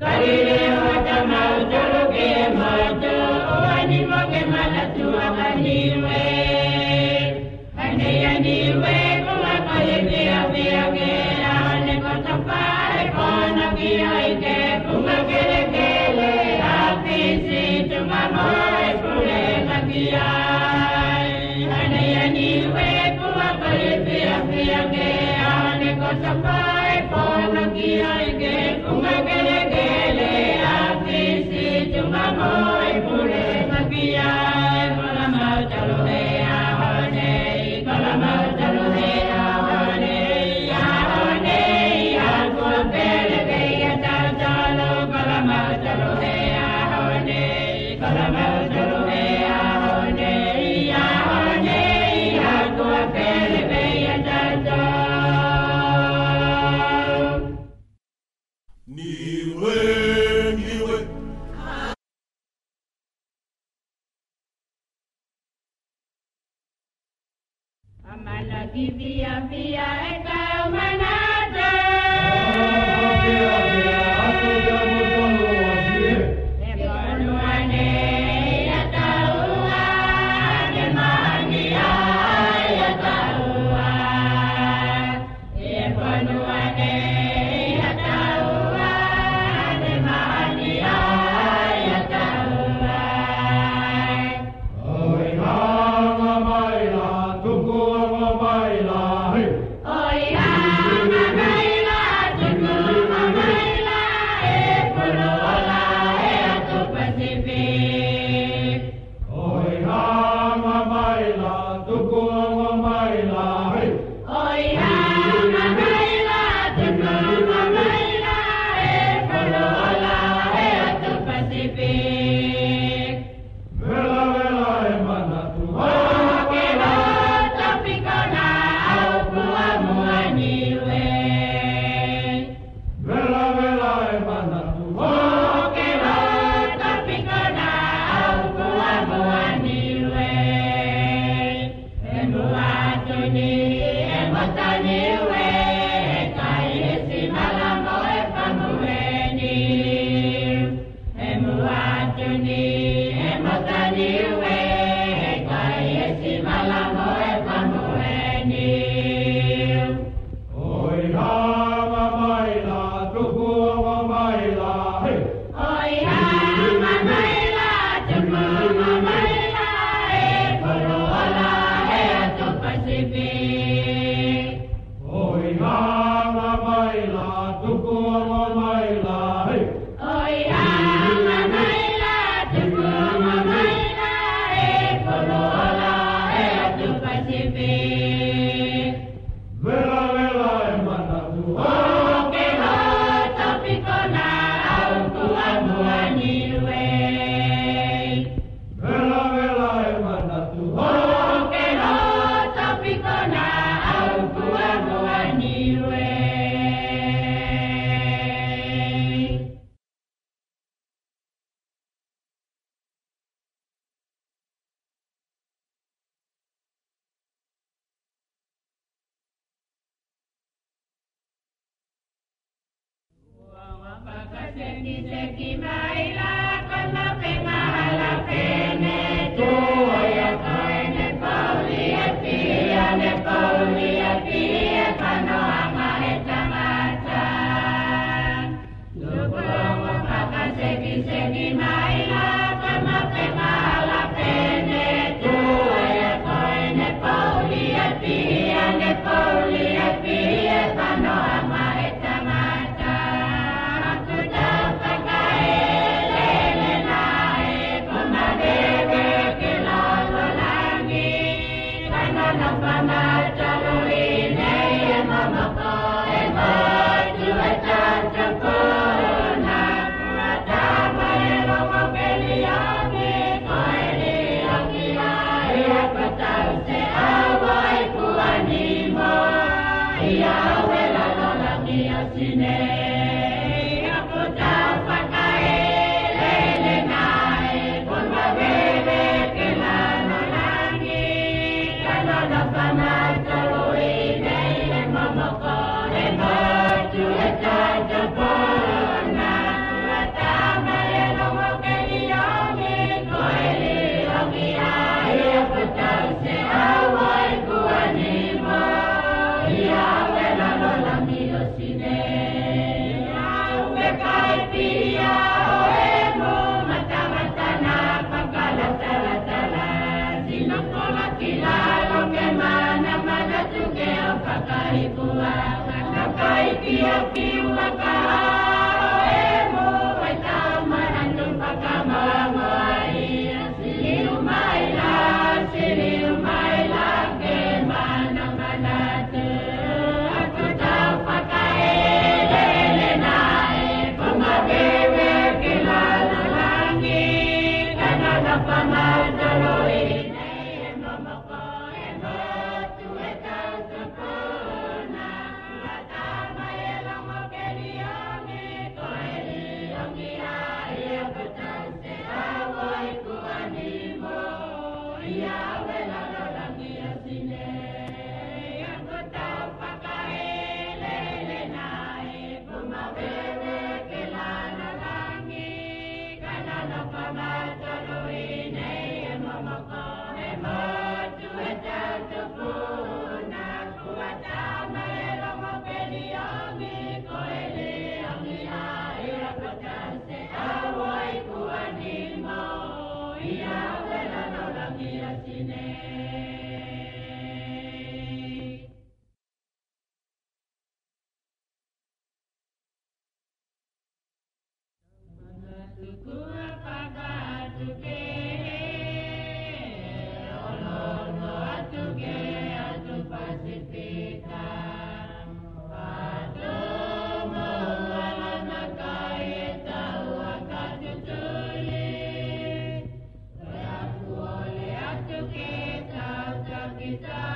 Galilee. ki Yeah. Amen.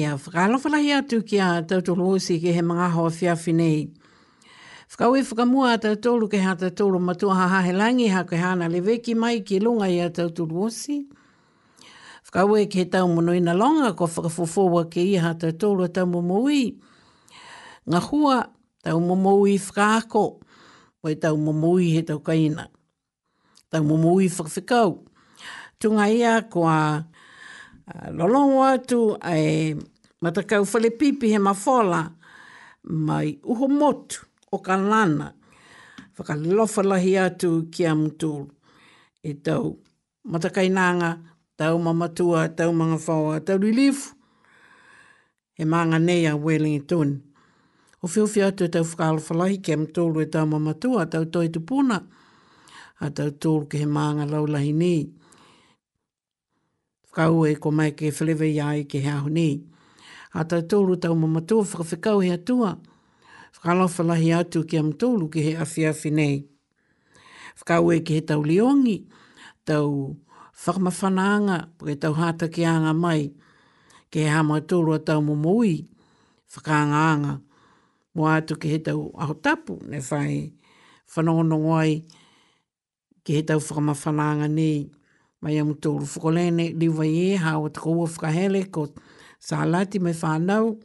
mai a whakalofalahi atu ki a tautolo osi ke he mga hoa whiawhi nei. Whakau e whakamua a tautolo ke ha tautolo matua ha hahe langi ha koe hana le ki mai ki lunga i a tautolo osi. Whakau e ke tau mono ina longa ko whakafofoa ke i ha tautolo a tau momoui. Ngā hua tau momoui whakako o e tau momoui he tau kaina. Tau momoui whakawhikau. Tunga ia ko a... Kua... Ah, lolongo atu ai matakau whale pipi he mawhola mai uho motu o ka lana whakalofalahi atu ki a mtulu e tau matakainanga tau mamatua tau mga whaua tau rilifu e maanga nei a welingi tuni o whiwhi atu e tau whakalofalahi ki a mtulu e tau mamatua tau toi tupuna a tau tūru ki he maanga laulahi nei kau e ko mai ke whilewe ia i ke hea honi. A tau tōru tau mamatua whakawhikau hea tua. Whakalawhalahi atu ki am tōru ki he awhiawhi nei. Whakau e ki he tau liongi, tau whakamawhanaanga, ke tau hata ki anga mai, ke he hama tōru a tau mamaui, whakaanga Mo atu ki he tau ahotapu, ne whai whanonongoi ki he tau whakamawhanaanga nei mai amu tōru whakolene li wai e hawa tako ua whakahele ko sālati mai whānau.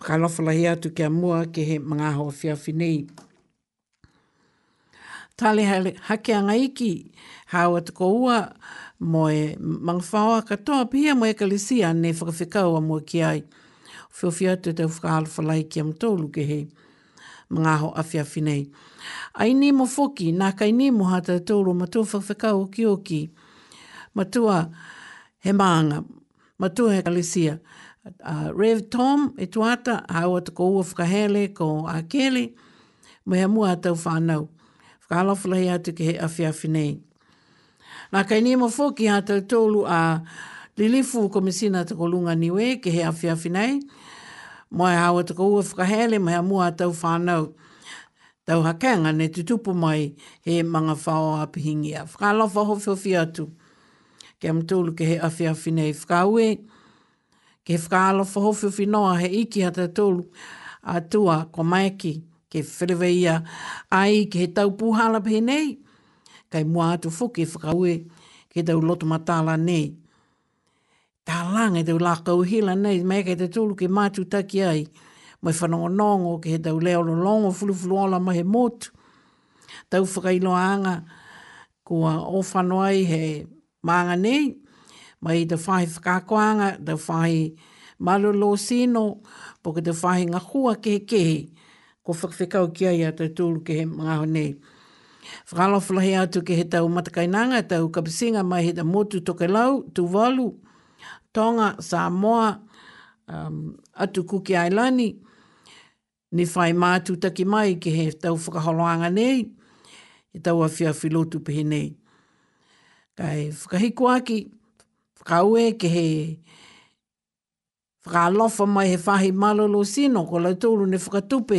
Whakalofala hea tu kia mua ke he mga hoa whiawhi nei. Tāle hake anga iki hawa tako ua mo e mangwhaoa katoa pia mo e kalisia ne whakawhikau a mua ki ai. Whiawhia tu e tau whakalofala iki amu tōru ke he mga ho afia finei. Ai ni mo foki, nā kai ni mo hata tōro ma tō whakawhikau o ki o ki. O ki matua he maanga, matua he kalesia. Uh, Rev Tom e tuata, hau atu ko ua whakahele ko a Kelly, me he mua atau whanau. Whakalofla hi atu ki he awhi awhi nei. Nā kai ni e mo fōki atau tōlu a lilifu komisina te ko lunga niwe ki he awhi awhi nei. Mai hau atu ko ua whakahele, me mua atau whanau. Tau hakenga ne tutupu mai he mga whao apihingia. Whakalofa hofi hofi atu ke am tūlu ke he awhi awhi nei whakaue, ke whakaalo whahofi o whinoa he iki hata tūlu a tua ko maiki ke whiriwe ia ai ke he tau pūhala pe nei, kai mua atu fuki e whakaue ke tau loto matala nei. Tā langa e tau lākau hila nei, mea kei te tūlu ke mātu taki ai, mai whanonga nongo ke he tau leo lo longo fulufulu ola mai he motu. Tau whakailoa anga, kua o whanoa he maanga nei, mai te whai whakakoanga, te whai malolo sino, po ke te whai ngā hua kehe kehe, ko whakawhikau kia ia te tūlu kehe mga ho nei. Whakalawhalahi atu ke he tau matakainanga, tau kapisinga mai he te motu tokelau, tuvalu, tonga, Samoa, um, atu kuki ailani, ni whai mātu taki mai ke he tau whakaholoanga nei, he tau awhia whilotu pehe nei. Ai, whakahiko aki, whakaue ke he whakalofa mai he whahi malolo sino, ko lau tōru ne whakatupe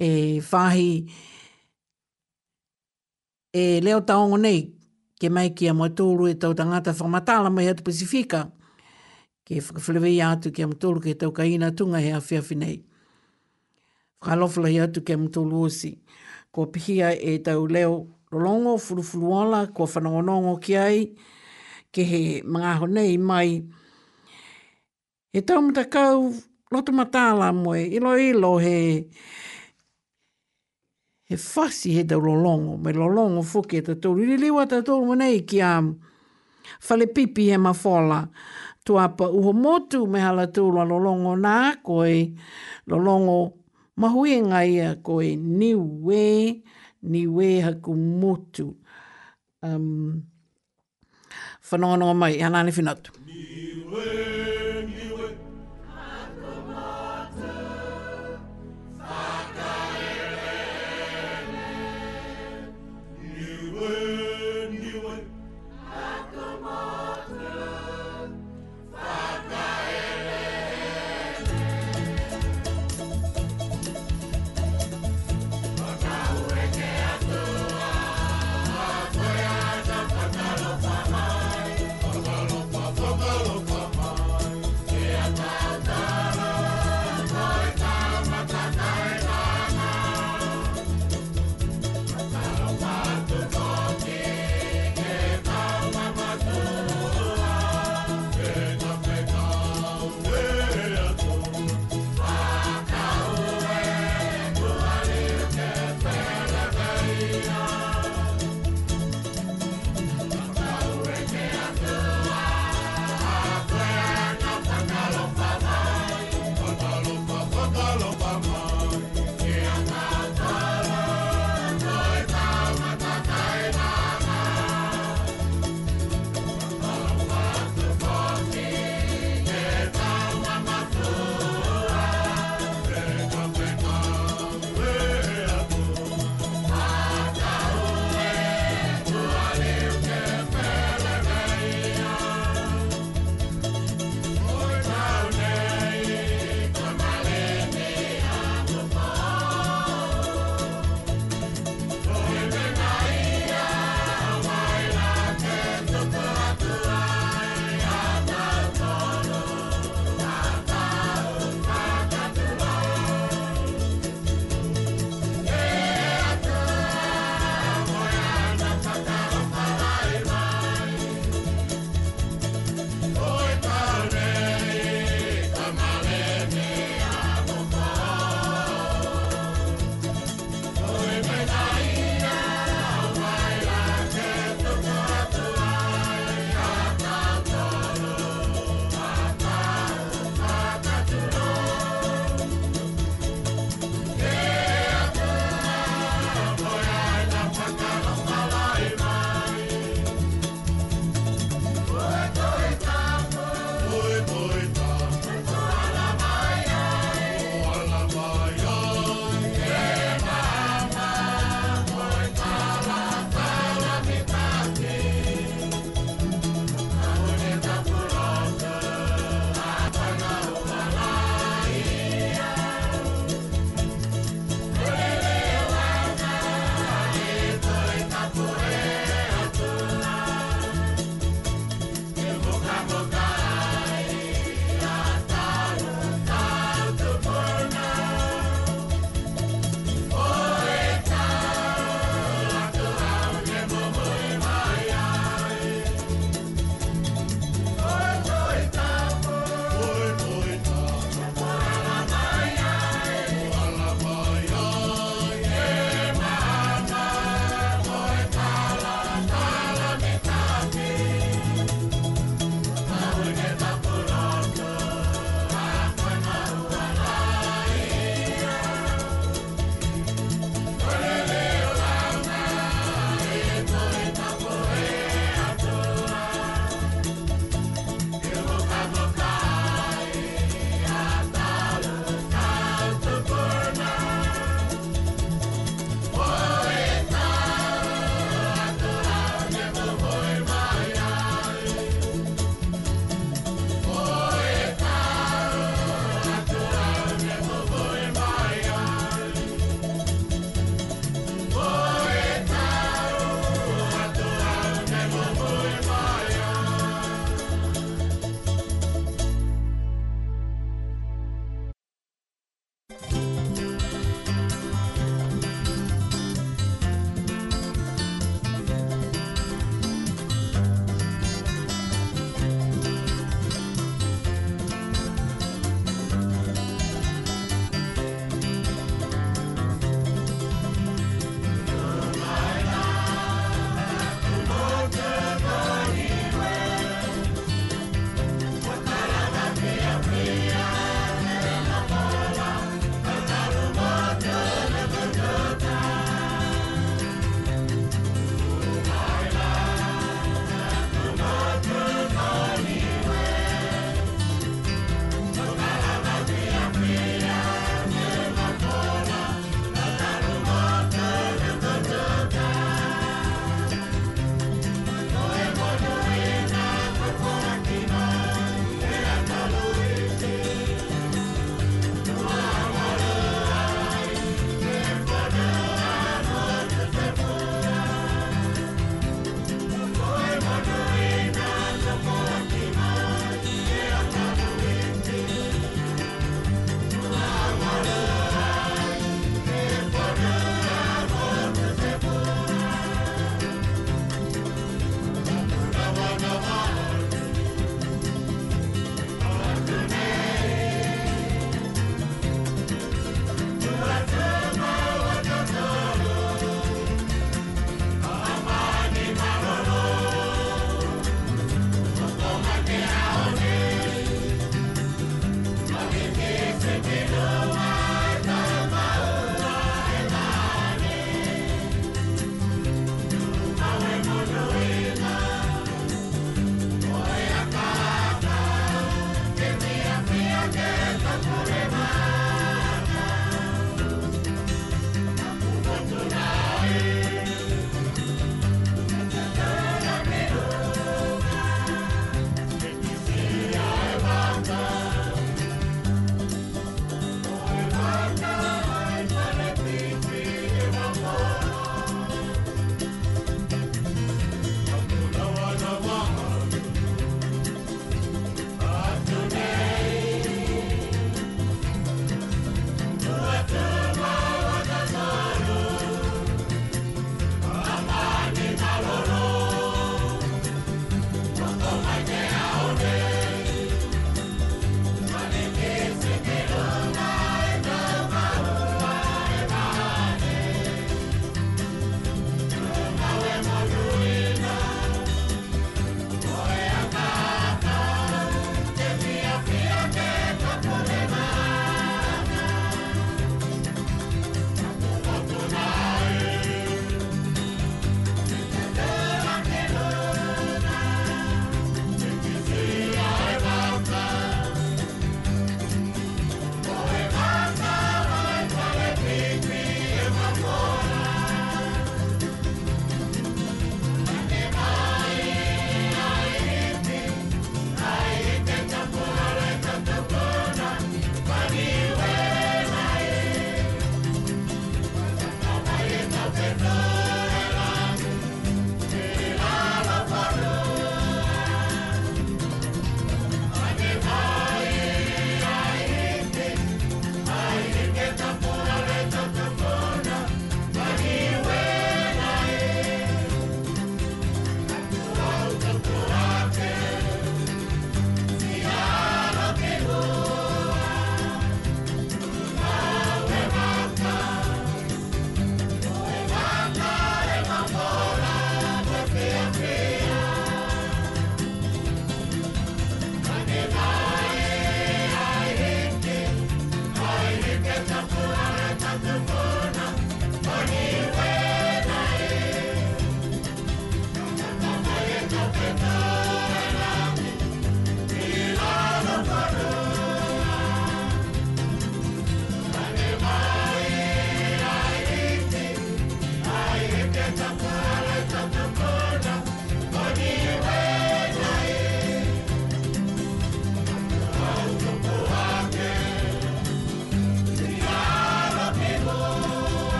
e whahi e leo taongo nei, ke mai kia mai tōru e tau tangata whamatala mai hatu Pasifika, ke whakawhilewei atu kia mai tōru ke tau kaina tunga he awhiawhi nei. Whakalofa lai atu kia mai tōru osi, ko pihia e tau leo rolongo furufuruala ko whanongonongo ki ai, ke he mga honei mai. He tau mtakau lotu matala moe, ilo ilo he, he fasi he tau rolongo, me rolongo fuke ta tau, ili liwa ta tau mwenei ki a fale pipi he mawhola, tu apa uho motu me hala tau la rolongo na koe, rolongo mahuenga ia koe niwe, niwe, ni weha ku motu. Um, whanonga mai, hanane whinatu. Ni weha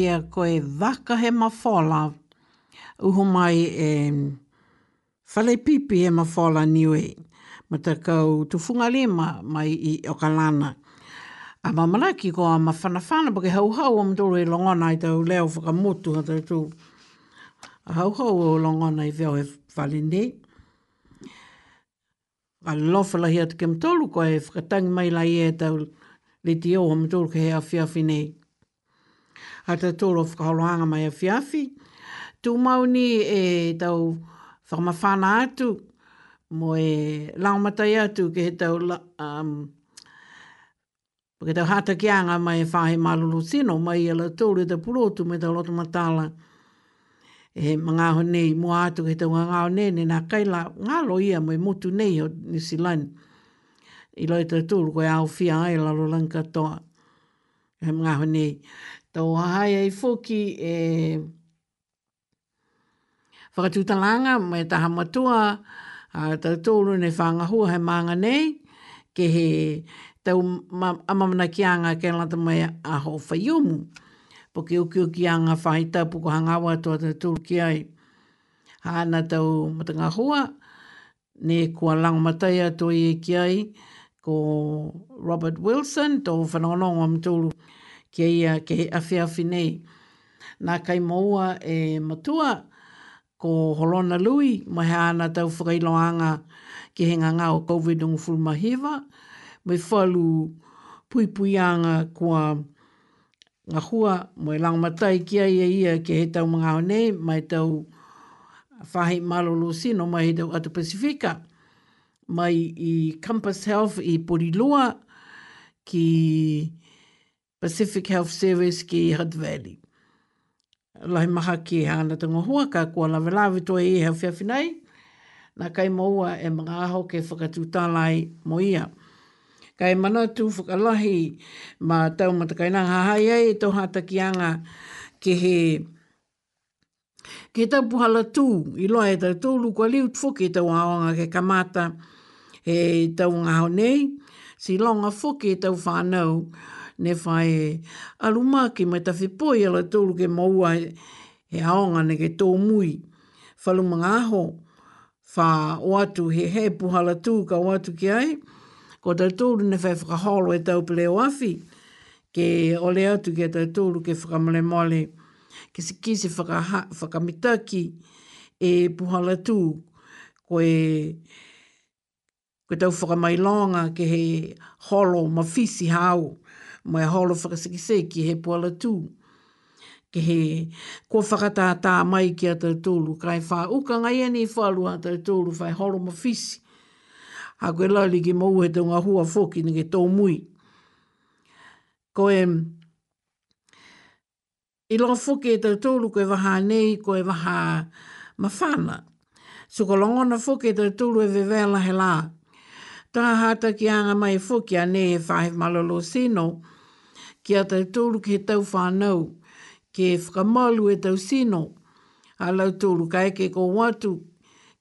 ia koe waka he mawhola. Uho mai e whale pipi he mawhola niwe. Ma tu tufunga lima mai i okalana. A mamaraki ko a mawhanawhana pake hau hau am tōru e longona i tau leo whakamotu a tau tū. A hau hau o longona i veo he whale nei. A lofala hea te kem tōru ko e whakatangi mai lai e tau le te o am tōru ke hea ha te tōro whakaholoanga mai a whiawhi. Tū mau ni e tau whakamawhana atu, mo e laumatai atu ke he tau... Um, Ke tau hata ki mai e whahe malulu sino, mai e la tōru e te pulotu me tau lotu matala. E mga ho nei, mua atu ke tau ngā nei, nena kaila ngalo ia mai motu nei o Nisilani. I loita tūru koe au fia ai lalo lanka toa. E, mga ho tau hahai ai foki e whakatutalanga mai taha matua a tau tōru nei whangahua hei maanga nei ke he tau ma, amamana ki anga ke lata mai a ho whaiomu po ke uki uki anga whai tau hangawa tō tau tōru ki ai hana tau matangahua ne kua langamataia tō i e ki ai ko Robert Wilson tō whanonong am tōru kia ia ke he awhi awhi nei. Nā kai maua e matua ko Holona Lui, mai hea ana tau whakailoanga ki henga ngā o COVID-19 mahiwa, mai whalu pui pui anga kua ngā hua, mai lang matai kia ia e ia ke he tau mga o nei, mai tau whahi malolo sino mai he tau Atu Pasifika, mai i Campus Health i Porilua, ki... Ki Pacific Health Service ki Hutt Valley. Lai maha ki hana tango hua ka kua lawe lawe toa i e hea whiawhinai, na kai maua e mga aho ke whakatutalai mo ia. Kai manatu whakalahi ma tau matakaina hahai ai e tau hatakianga ke he ke tau puhala tū i loa e tau tū lukua liu tfuki tau aonga ke kamata e tau ngaho nei, si longa fuki tau whanau, ne whae aruma ki mai tawhi poi ala tōru ke maua he, he aonga ne ke tō mui. Whalumanga aho, wha o atu he he puhala tū ka o atu ki ai, ko tau tōru ne whae whakaholo e tau pele o afi, ke ole atu ke tau tōru ke whakamale mole, ke si kise whakamitaki e puhala tū, ko e ko tau whakamailonga ke he holo mawhisi hau mai holo whakasikise ki he puala tū. Ke he kua whakata tā mai ki a tau tōlu, kai wha uka ngai ane i whalu a tau tōlu, whai holo ma fisi. A koe lali ki mau he tau ngā hua whoki nge tō mui. Ko e, i loa whoki e tau tōlu koe waha nei, koe waha mawhana. So ko longona whoki e tau tōlu e vevela he la. Tā hata ki anga mai e whoki a nei e whahe malolo sino, ki a tau tōru ki he tau whānau, ki e whakamalu e tau sino, a lau tōru ka eke ko watu,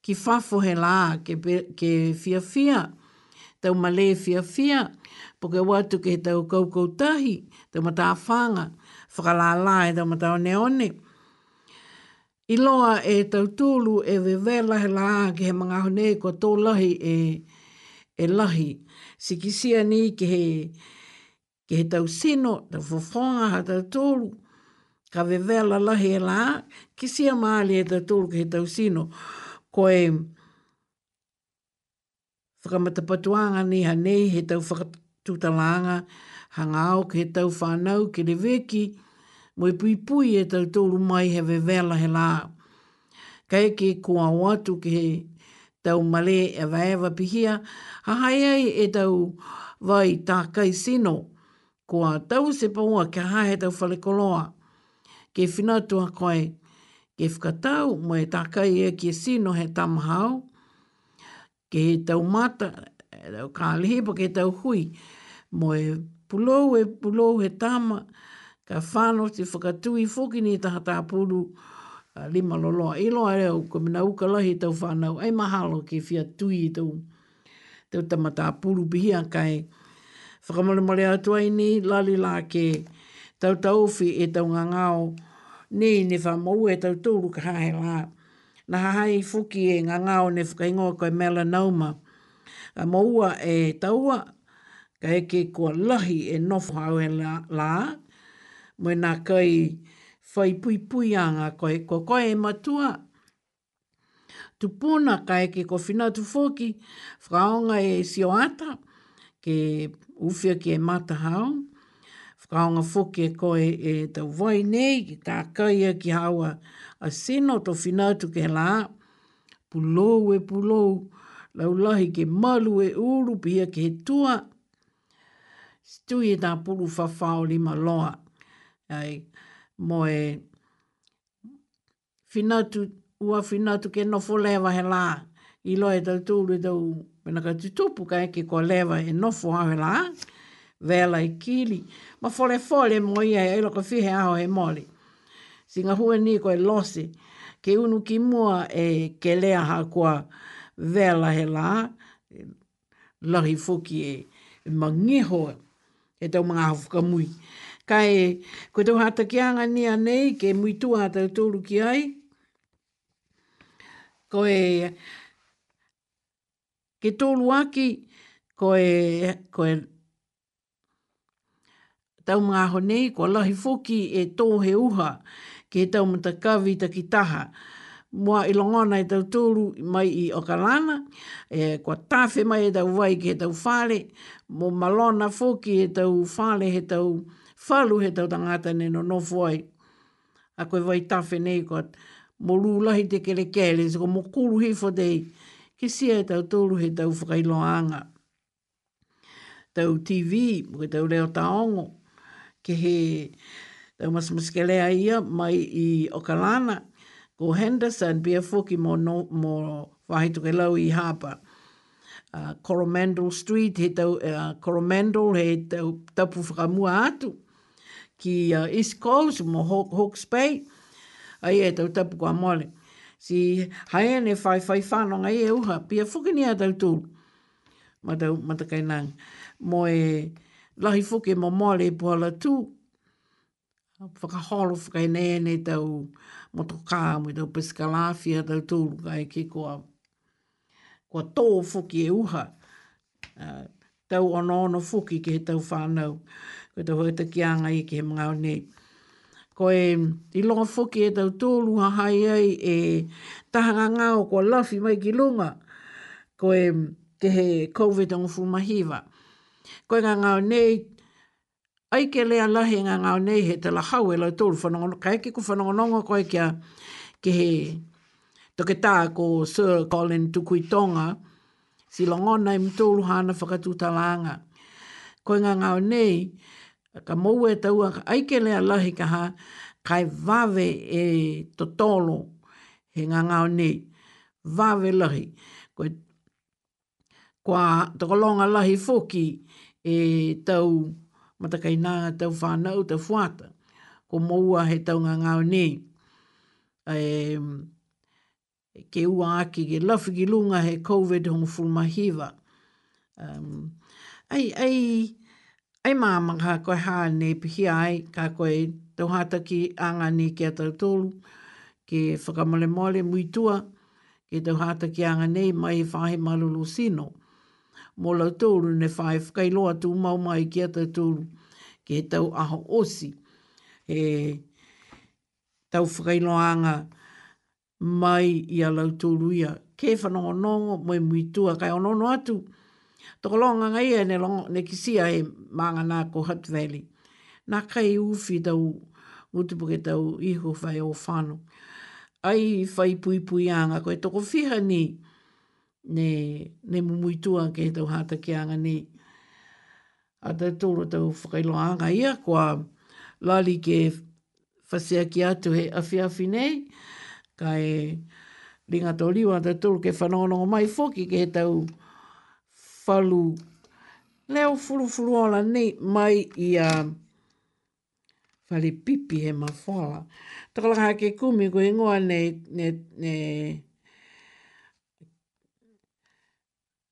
ki whafo he lā, ke, ke fia fia, tau male fia fia, po ke watu ki he tau kaukau tau mata whanga, whakalālā e tau mata one one. I loa e tau tōru e vevela he lā, ki he mga hone e ko tō lahi e, e lahi. Sikisia ni ki he ki he tau sino, tau whawhonga ha tau tōru, ka wewea la la, e ki sia maali he e tau tōru ki he tau sino, ko e whakamatapatuanga ni ha nei he tau whakatutalanga, hanga au ki he tau whanau ki le weki, mo i pui pui e tau tōru mai he wewea la he la. Ka eke kua watu ki he tau male e waewa pihia, ha hai ai e tau vai tākai sino, kai sino, kua tau se paua ke hae he tau whalekoloa. Ke whinatua koe, ke whakatau mo e tākai e ki sino he tamahau, ke he tau mata, e tau kālehe po ke tau hui, mo e pulou e pulou he tama, ka whāno te whakatui whoki ni taha tāpuru lima loloa. I e loa reo, ko mina uka lahi tau whānau, ai mahalo ke whia tui tau, tau tamatā pulu bihia kai, ka Whakamalamale atu ai ni lali la ke tau tau fi e tau ngā Ni Ne ne whamau e tau tūru ka hae la. Na hahai fuki e ngā ngāo ne whakaingoa koe melanoma. A maua e taua ka eke kua lahi e nofu hau e la. la. Moe nā kai whai pui pui a ngā koe ko koe e matua. Tupuna ka eke ko whina tu fuki whakaonga e sioata. Tupuna ke uwhia ke matahau, whakaonga whoke koe e tau wai nei, ki tā kaia ki hawa a seno to whinautu ke la, pulou e pulou, laulahi ke malu e uru pia ke he tua, stui e tā pulu whawhao lima loa, ai, mo e whinautu, ua whinautu ke nofolewa he la, i loe tau tūru e tau Pena ka tutupu ka eke ko lewa e nofo hawe la, vela i kili. Ma fole fole mo ia e ilo ka fihe aho e mole. Singa hua ni ko e lose, ke unu ki mua e ke lea ha kua vela he la, e lahi fuki e, e mangiho e tau mga hafuka mui. Ka e, koe tau hata ki anga ni nei, ke mui hata tūru ki ai, ko e, ke tōlu aki ko e, ko e tau mga honei, ko lahi foki e tō he uha ke tau mta kawi ta ki taha. Mua ilongona e tau tōlu mai i okalana, e, ko tawhi mai e tau wai ke tau whare, mo malona foki e tau whare he tau whalu he tau tangata neno no fuai. A koe vai tawhi nei ko mo lūlahi te kere kele, ko mo kuru hifo dei ke sia e tau tōru he tau whakailoanga. Tau TV, ke tau leo taongo, ke he tau masamaskelea ia mai i Okalana, ko Henderson, bia fuki mō no, mō whahituke lau i hapa. Uh, Coromandel Street, he tau, uh, Coromandel, he tau tapu whakamua atu, ki uh, East Coast, mō Hawke's Bay, ai e tau tapu kua mole si hae ne fai fai fano ngai e uha pia fuki ni atau tu ma tau matakai nang mo e lahi fuki mo mole e pola tu whakaholo whakai ne ne tau motoka mo e tau piskalafi atau tu e ki kua kua tō fuki e uha tau ono ono fuki ki he tau whanau ko tau hoitakianga i e ki he mga o nei ko e i longa fuki e tau tōlu ha hai ai e tahanga ngā ko kua lafi mai ki lunga ko e ke he COVID ang fumahiva. Ko e ngā ngāo nei, ai ke lea lahi ngā ngāo nei he te la hau e lau tōlu whanongononga, ka eke ku whanongononga ko e kia ke he toke tā ko Sir Colin Tukuitonga, si longona i mtōlu hana whakatūtalaanga. Ko e ngā ngāo nei, ka mou e taua, ai ke lea lahi ka ha, kai vave e totolo he ngā ngāo nei, vave lahi. Koe, kua tokolonga lahi foki e tau matakainanga, tau whānau, tau fuata, ko moua he tau ngā ngāo nei. ke ua aki ke lafi ki lunga he COVID hong fulmahiva. Um, ai, ai, ai, Ai māmanga koe hā ne pihi ai, ka koe tauhata ki anga ni ki a tautolu, ki whakamole mole muitua, ki tauhata ki anga nei mai i e whahe malulu sino. Mō lau tōru ne whae whakailoa tū mau mai ki a tautolu, ki he tau aho osi. E tau anga mai i a lau tōru ia. Ke whanongonongo mai muitua, kai ononu atu. Kei Toko longa ngai e ne, kisia e maanga nā ko Hutt Valley. Nā kai uwhi tau, utipuke tau iho whai o whanu. Ai whai pui pui anga koe toko whiha ni, ne, ne mumuitua ke tau hata ki anga ni. A te tōro tau whakailo anga ia kua lali ke whasea ki atu he awhiawhi nei. Kai ringa tō liwa te tōro ke whanono mai foki ke tau whanu falu leo fulu fulu ola nei mai ia fale pipi he mafala. Takala ha ke kumi ko ingoa ne, ne,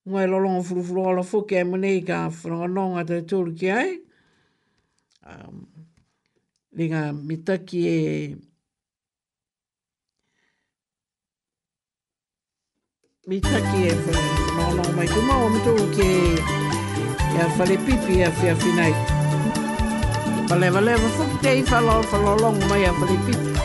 ngai ngoe fulu fulu ala foke ai monei ka whanonga tai tūru ki ai. Um, Lenga mitaki e Mi taki e whare. Nō nō mai tu mau amitō ke e a whare pipi e a whia whinai. Pa lewa lewa whukitei whalo whalo longu mai a whare pipi.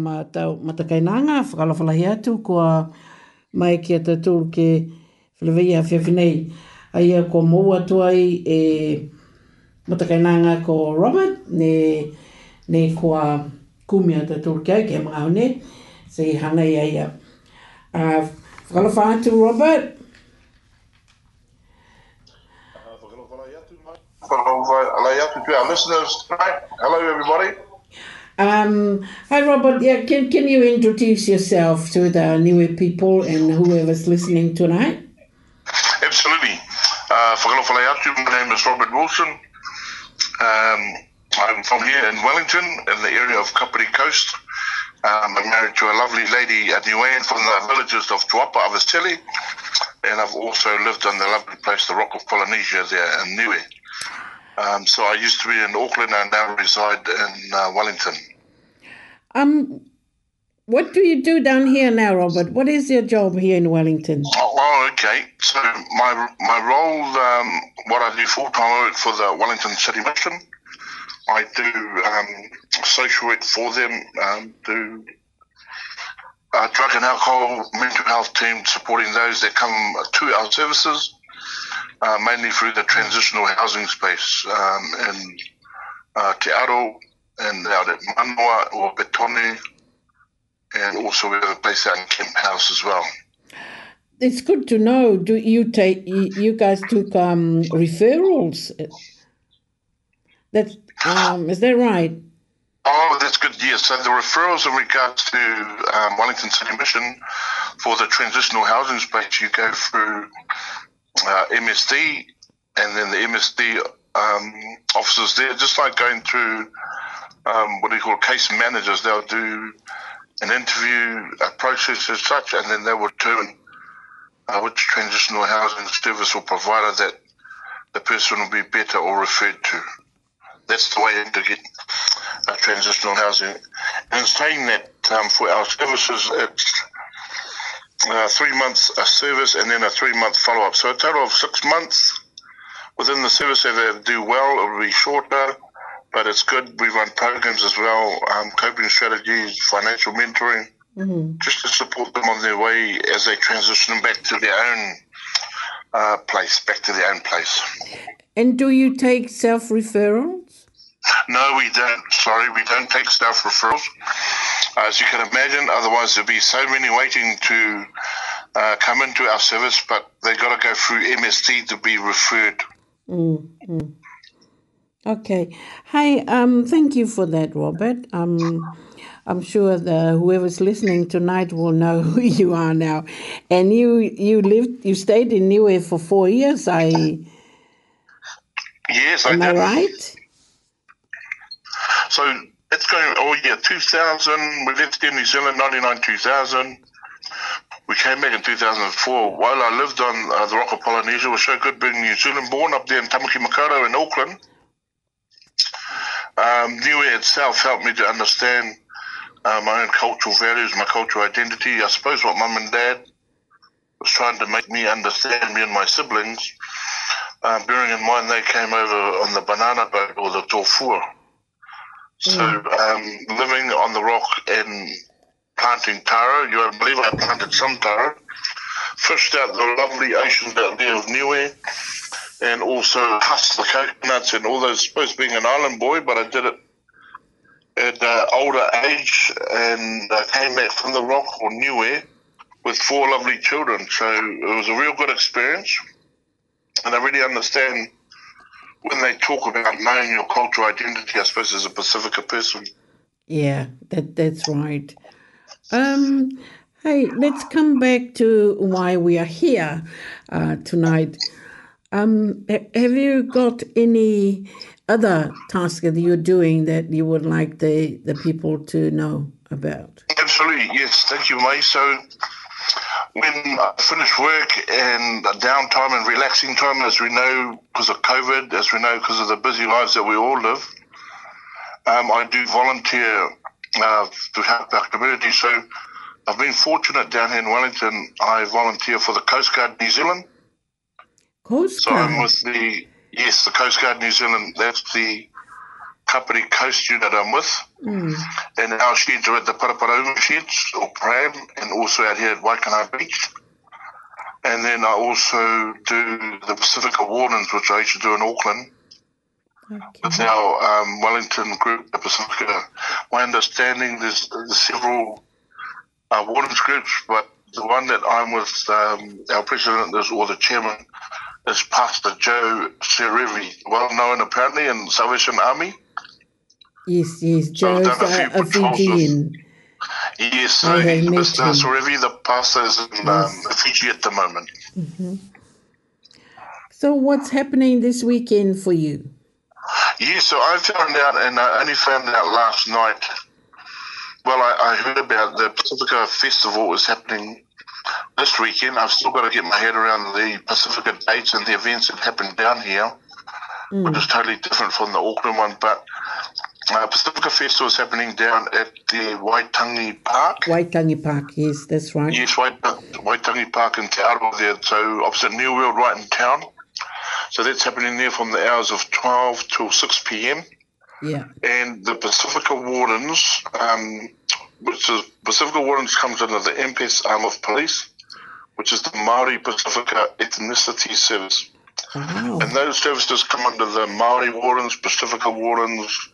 ma tau matakai nanga, whakalawhalahi atu ko a mai ki a tatu ke whalawai a Ai Aia ko mou atuai e matakai nanga ko Robert, ne, ne ko a kumi a tatu ke au ke mga hone, se i hana i aia. Uh, whakalawha atu Robert, Hello, my, my, my listeners tonight. Hello, everybody. Um, hi, Robert. Yeah, can, can you introduce yourself to the Niue people and whoever's listening tonight? Absolutely. Uh, my name is Robert Wilson. Um, I'm from here in Wellington, in the area of Kapiti Coast. Um, I'm married to a lovely lady, at Niuean, from the villages of Tuapa, Avasteli. And I've also lived on the lovely place, the Rock of Polynesia, there in Niue. Um, so I used to be in Auckland and now reside in uh, Wellington. Um, what do you do down here now, Robert? What is your job here in Wellington? Oh, okay. So my my role, um, what I do full time, I work for the Wellington City Mission. I do um, social work for them. Um, do uh, drug and alcohol mental health team supporting those that come to our services, uh, mainly through the transitional housing space um, in uh, Te Aro, and out at Manoa or Betoni, and also we have a place out in Kemp House as well. It's good to know. Do you take you guys took um, referrals? That's um, is that right? Oh, that's good. Yes. So the referrals in regards to um, Wellington City Mission for the transitional housing space, you go through uh, MSD, and then the MSD um, officers there, just like going through um, what do you call case managers. They'll do an interview, a process as such, and then they will determine uh, which transitional housing service or provider that the person will be better or referred to. That's the way to get a uh, transitional housing. And saying that, um, for our services, it's uh, three months a service and then a three month follow up. So a total of six months within the service. If they do well, it will be shorter. But it's good we run programs as well, um, coping strategies, financial mentoring, mm-hmm. just to support them on their way as they transition back to their own uh, place, back to their own place. And do you take self referrals? No, we don't. Sorry, we don't take self referrals. Uh, as you can imagine, otherwise there'd be so many waiting to uh, come into our service, but they have got to go through MSD to be referred. Mm-hmm. Okay. Hi. Um. Thank you for that, Robert. Um. I'm sure the, whoever's listening tonight will know who you are now. And you you lived you stayed in Niue for four years. I yes. Am I, I right? So it's going. Oh yeah, 2000. We lived in New Zealand, 99, 2000. We came back in 2004. While I lived on uh, the Rock of Polynesia, was so good being New Zealand born up there in Tamaki Makaurau in Auckland um, Niue itself helped me to understand uh, my own cultural values, my cultural identity. I suppose what mum and dad was trying to make me understand, me and my siblings, uh, bearing in mind they came over on the banana boat or the tofua. So mm. um, living on the rock and planting taro, you won't believe I planted some taro, fished out the lovely oceans out there of Niue, and also husk the Coconuts and all those. Supposed being an island boy, but I did it at uh, older age, and I came back from the Rock or Air with four lovely children. So it was a real good experience, and I really understand when they talk about knowing your cultural identity. I suppose as a Pacifica person. Yeah, that that's right. Um, hey, let's come back to why we are here uh, tonight. Um, have you got any other tasks that you're doing that you would like the, the people to know about? Absolutely, yes. Thank you, May. So when I finish work and downtime and relaxing time, as we know, because of COVID, as we know, because of the busy lives that we all live, um, I do volunteer uh, to help our community. So I've been fortunate down here in Wellington. I volunteer for the Coast Guard New Zealand Coast so Guard. I'm with the yes, the Coast Guard New Zealand. That's the company Coast Guard that I'm with, mm. and our sheds are at the Paraparaumu sheds or Pram, and also out here at Waikanae Beach. And then I also do the Pacific Wardens, which I used to do in Auckland. Okay. With our um, Wellington group, the Pacifica, my understanding there's, there's several uh, wardens groups, but the one that I'm with, um, our president is, or the chairman, is Pastor Joe Sirivi well known apparently in Salvation Army. Yes, yes, Joe's so uh, a, a Fijian. Yes, I uh, oh, he, Mr. Him. the pastor is in um, yes. um, Fiji at the moment. Mm-hmm. So, what's happening this weekend for you? Yes, so I found out, and I only found out last night. Well, I, I heard about the Pacifica Festival was happening this weekend. I've still got to get my head around the Pacifica dates and the events that happened down here, mm. which is totally different from the Auckland one. But uh, Pacifica Festival is happening down at the Waitangi Park. Waitangi Park, yes, that's right. Yes, Wait- Waitangi Park in Te Aro there, so opposite New World, right in town. So that's happening there from the hours of 12 till 6 p.m. Yeah. And the Pacifica Wardens, um, which is Pacifica Wardens comes under the MPS arm of police which is the Māori Pacifica Ethnicity Service. Wow. And those services come under the Maori Warrens, Pacifica Warrens,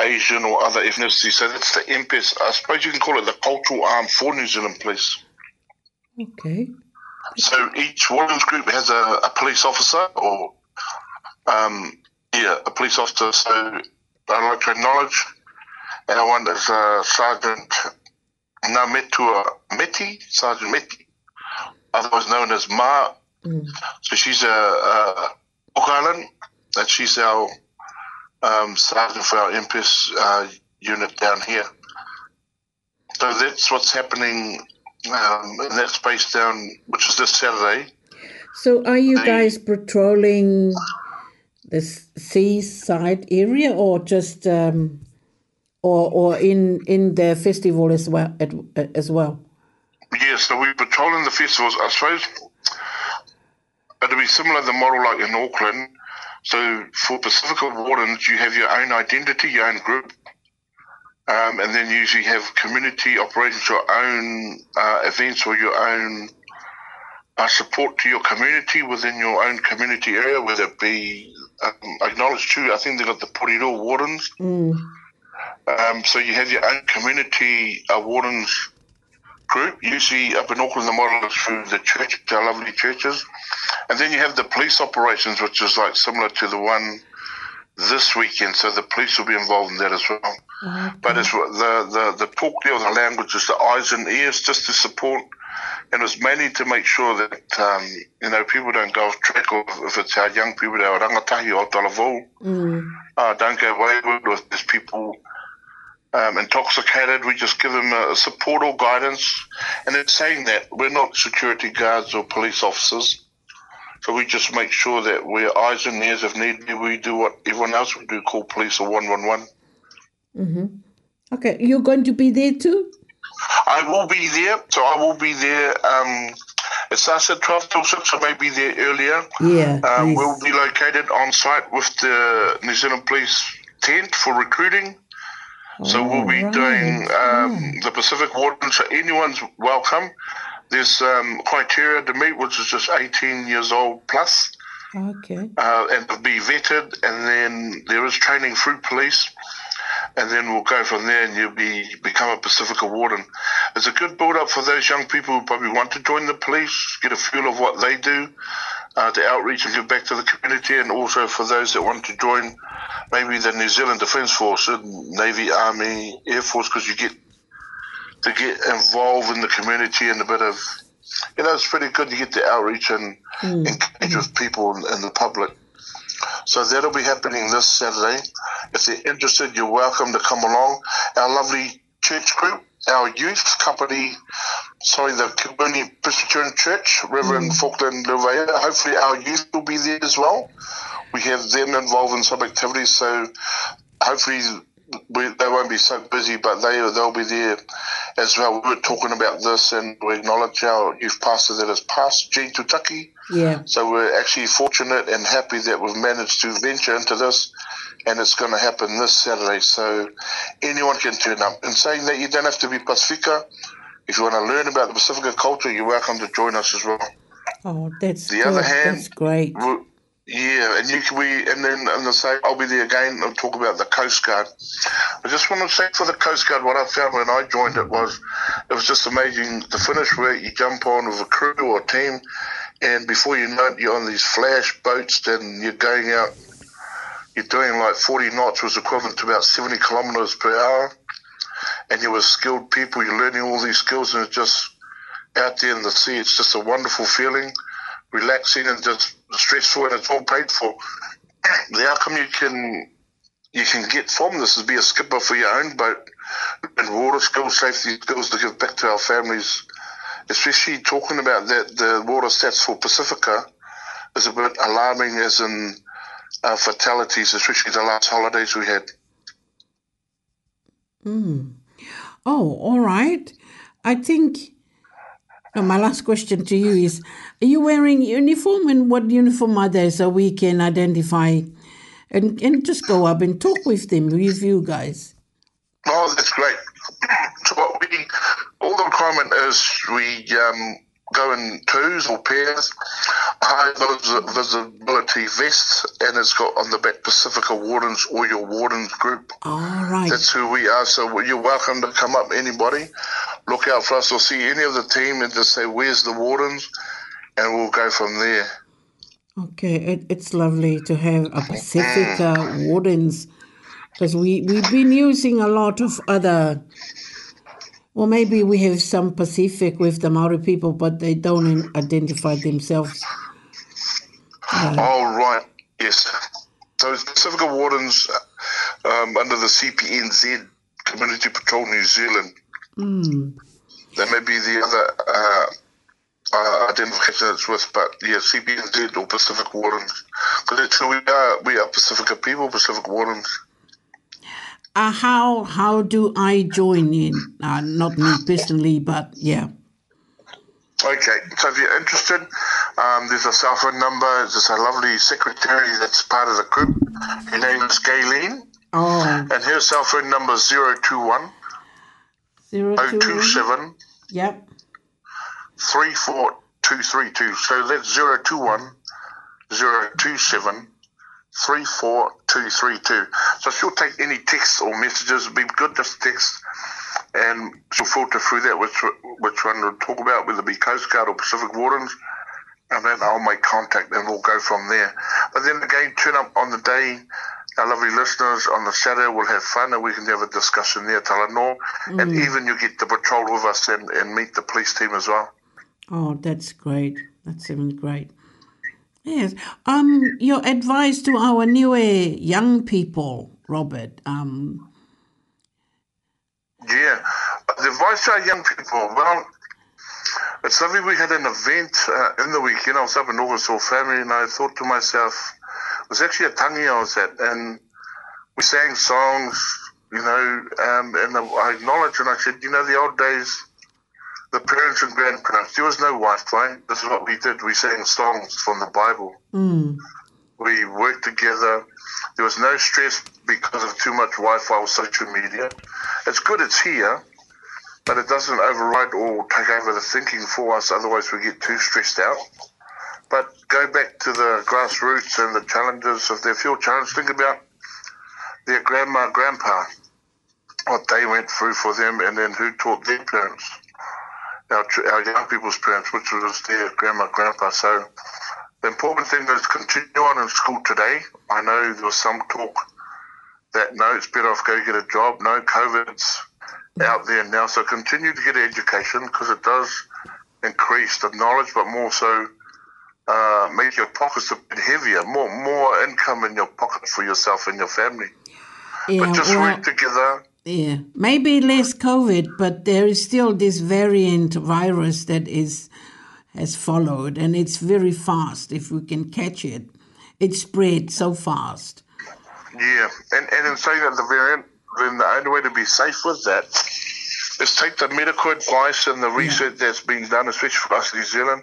Asian or other ethnicity. So that's the MPS. I suppose you can call it the cultural arm for New Zealand Police. Okay. So each Warrens group has a, a police officer or, um, yeah, a police officer. So I'd like to acknowledge our one is uh, Sergeant Nametua Meti, Sergeant Meti otherwise known as Ma. Mm. So she's a, a Oak Island, and she's our um, sergeant for our MPS uh, unit down here. So that's what's happening um, in that space down, which is this Saturday. So are you the, guys patrolling the seaside area, or just um, or or in in the festival as well? As well. Yes, so we're patrolling the festivals. I suppose it'll be similar to the model like in Auckland. So for Pacifica Wardens, you have your own identity, your own group, um, and then usually have community operations, your own uh, events or your own uh, support to your community within your own community area, whether it be um, acknowledged too. I think they've got the Poriro Wardens. Mm. Um, so you have your own community uh, wardens group, usually up in Auckland, the model is through the church, our lovely churches. And then you have the police operations, which is like similar to the one this weekend. So the police will be involved in that as well. Mm-hmm. But it's the, the, the talk there, the language is the eyes and ears just to support. And it's mainly to make sure that, um, you know, people don't go off track or if it's our young people, our rangatahi or mm. uh, don't get wayward or if there's people um, intoxicated. We just give them a, support or guidance. And in saying that, we're not security guards or police officers. So we just make sure that we're eyes and ears if need be. We do what everyone else would do, call police or 111. Mm-hmm. Okay, you're going to be there too? I will be there. So I will be there. Um, it starts at 12 till 6, so maybe there earlier. Yeah. Um, nice. We'll be located on site with the New Zealand Police tent for recruiting. So we'll be right. doing um, hmm. the Pacific Warden. So anyone's welcome. There's um, criteria to meet, which is just 18 years old plus. Okay. Uh, and be vetted, and then there is training through police, and then we'll go from there, and you'll be become a Pacifica warden. It's a good build up for those young people who probably want to join the police, get a feel of what they do, uh, the outreach and give back to the community, and also for those that want to join maybe the New Zealand Defence Force, Navy, Army, Air Force, because you get to get involved in the community and a bit of, you know, it's pretty good to get the outreach and mm. engage with people and, and the public. So that'll be happening this Saturday. If you're interested, you're welcome to come along. Our lovely church group, our youth company sorry, the Kilburnie Presbyterian Church, Reverend mm. Falkland Levea. Hopefully, our youth will be there as well. We have them involved in some activities, so hopefully we, they won't be so busy, but they they'll be there as well. We were talking about this, and we acknowledge our youth pastor that has passed, Gene Tutaki. Yeah. So we're actually fortunate and happy that we've managed to venture into this, and it's going to happen this Saturday. So anyone can turn up. And saying that, you don't have to be Pacifica if you want to learn about the Pacifica culture, you're welcome to join us as well. Oh, that's the good. other hand. That's great. Yeah, and you can, we and then and the same. I'll be there again and talk about the Coast Guard. I just want to say for the Coast Guard, what I found when I joined it was it was just amazing. The finish where you jump on with a crew or a team, and before you know it, you're on these flash boats and you're going out. You're doing like 40 knots, was equivalent to about 70 kilometers per hour and you're with skilled people, you're learning all these skills, and it's just out there in the sea. It's just a wonderful feeling, relaxing and just stressful, and it's all paid for. the outcome you can you can get from this is be a skipper for your own boat and water skills, safety skills to give back to our families. Especially talking about that, the water stats for Pacifica is a bit alarming, as in uh, fatalities, especially the last holidays we had. Mm. Oh, all right. I think no, my last question to you is Are you wearing uniform and what uniform are they so we can identify and, and just go up and talk with them, with you guys? Oh, that's great. So what we, all the requirement is we um, Go in twos or pairs, high visibility vests, and it's got on the back Pacifica Wardens or your Wardens group. All right. That's who we are. So you're welcome to come up, anybody. Look out for us or see any of the team and just say, Where's the Wardens? And we'll go from there. Okay, it, it's lovely to have a Pacifica mm. Wardens because we, we've been using a lot of other well, maybe we have some Pacific with the Maori people, but they don't identify themselves. Uh, oh right, yes. So Pacifica Wardens uh, um, under the CPNZ Community Patrol New Zealand. Mm. That may be the other uh, uh, identification it's with, but yeah, CPNZ or Pacific Wardens. Because actually, we are we are Pacifica people, Pacific Wardens uh, how how do I join in? Uh, not me personally, but yeah. Okay, so if you're interested, um, there's a cell phone number. There's a lovely secretary that's part of the group. Her name is Gayleen. Oh. And her cell phone number is 021 027 Yep. 34232. So that's 021 027 34232. So she'll take any texts or messages, it'd be good just text, and she'll filter through that which which one to talk about, whether it be Coast Guard or Pacific Wardens, and then I'll make contact and we'll go from there. But then again, turn up on the day. Our lovely listeners on the Saturday will have fun and we can have a discussion there, them Mm. And even you get to patrol with us and, and meet the police team as well. Oh, that's great. That's even great. Yes. Um, your advice to our newer young people, Robert. Um, yeah. The advice to our young people, well, it's lovely we had an event uh, in the weekend. I was up in North saw family, and I thought to myself, it was actually a tangi I was at, and we sang songs, you know, um, and I acknowledged, and I said, you know, the old days the parents and grandparents. There was no Wi-Fi. This is what we did. We sang songs from the Bible. Mm. We worked together. There was no stress because of too much Wi-Fi or social media. It's good. It's here, but it doesn't override or take over the thinking for us. Otherwise, we get too stressed out. But go back to the grassroots and the challenges. If they feel challenged, think about their grandma, grandpa, what they went through for them, and then who taught their parents our, our young people's parents, which was their grandma, grandpa. So the important thing is continue on in school today. I know there was some talk that no, it's better off go get a job. No, COVID's out there now, so continue to get education because it does increase the knowledge, but more so uh, make your pockets a bit heavier, more more income in your pocket for yourself and your family. Yeah, but just work together yeah, maybe less COVID, but there is still this variant virus that is has followed, and it's very fast. If we can catch it, it spread so fast. Yeah, and and in saying that the variant, then the only way to be safe with that is take the medical advice and the research yeah. that's been done, especially for us in New Zealand,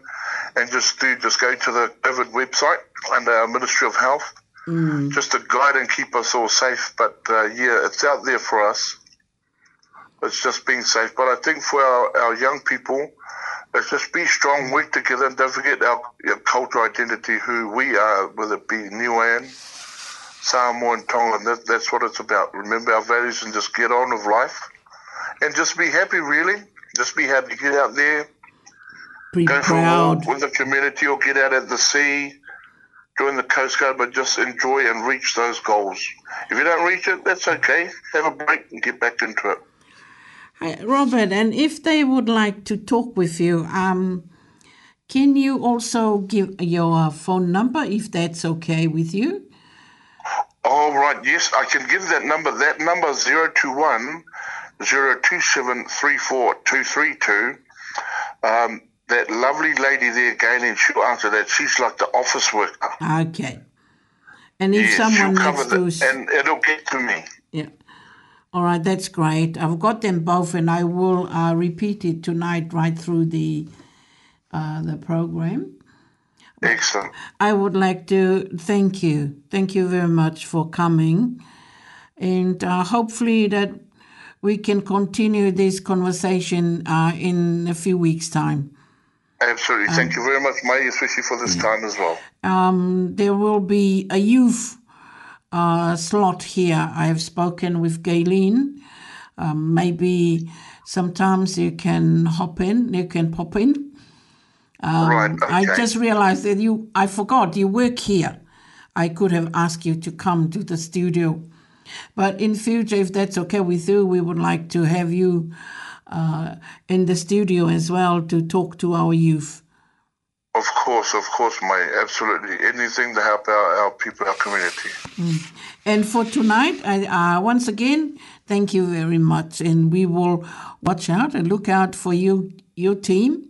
and just do just go to the COVID website under our Ministry of Health Mm. just to guide and keep us all safe. But uh, yeah, it's out there for us. It's just being safe. But I think for our, our young people, it's just be strong, mm. work together, and don't forget our, our cultural identity, who we are, whether it be Niuean, Samoa, and Tongan. That, that's what it's about. Remember our values and just get on with life. And just be happy, really. Just be happy. Get out there. Be go proud. for a walk with the community or get out at the sea join the Coast Guard, but just enjoy and reach those goals. If you don't reach it, that's okay. Have a break and get back into it. Hi, Robert, and if they would like to talk with you, um, can you also give your phone number if that's okay with you? All right, yes, I can give that number. That number is 021 027 34232 that lovely lady there, Galen, she'll answer that. She's like the office worker. Okay. And if someone next to us, and it'll get to me. Yeah. All right, that's great. I've got them both, and I will uh, repeat it tonight right through the uh, the program. Excellent. I would like to thank you. Thank you very much for coming, and uh, hopefully that we can continue this conversation uh, in a few weeks' time. Absolutely. Um, Thank you very much, May, especially for this yeah. time as well. Um, there will be a youth uh, slot here. I have spoken with Galen. Um, maybe sometimes you can hop in, you can pop in. Um, right, okay. I just realized that you, I forgot you work here. I could have asked you to come to the studio. But in future, if that's okay with you, we would like to have you uh, in the studio as well to talk to our youth. Of course, of course, my Absolutely, anything to help our, our people, our community. Mm. And for tonight, I, uh, once again, thank you very much, and we will watch out and look out for you, your team,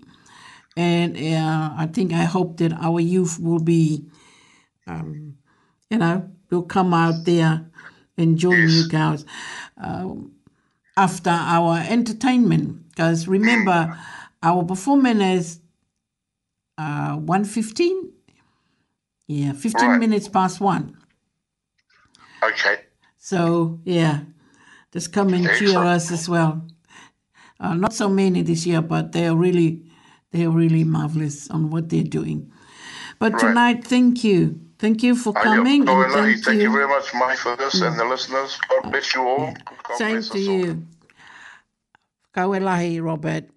and uh, I think I hope that our youth will be, um, you know, will come out there and join yes. you guys. Um, after our entertainment. Because remember, our performance is uh, 1.15. Yeah, 15 right. minutes past 1. Okay. So, yeah, just come and Excellent. cheer us as well. Uh, not so many this year, but they are really, they are really marvelous on what they're doing. But right. tonight, thank you. Thank you for coming. Ayo, and thank, thank you. you. very much, my friends mm. and the listeners. God bless you all. God Same to you. All. Kawelahi, Robert.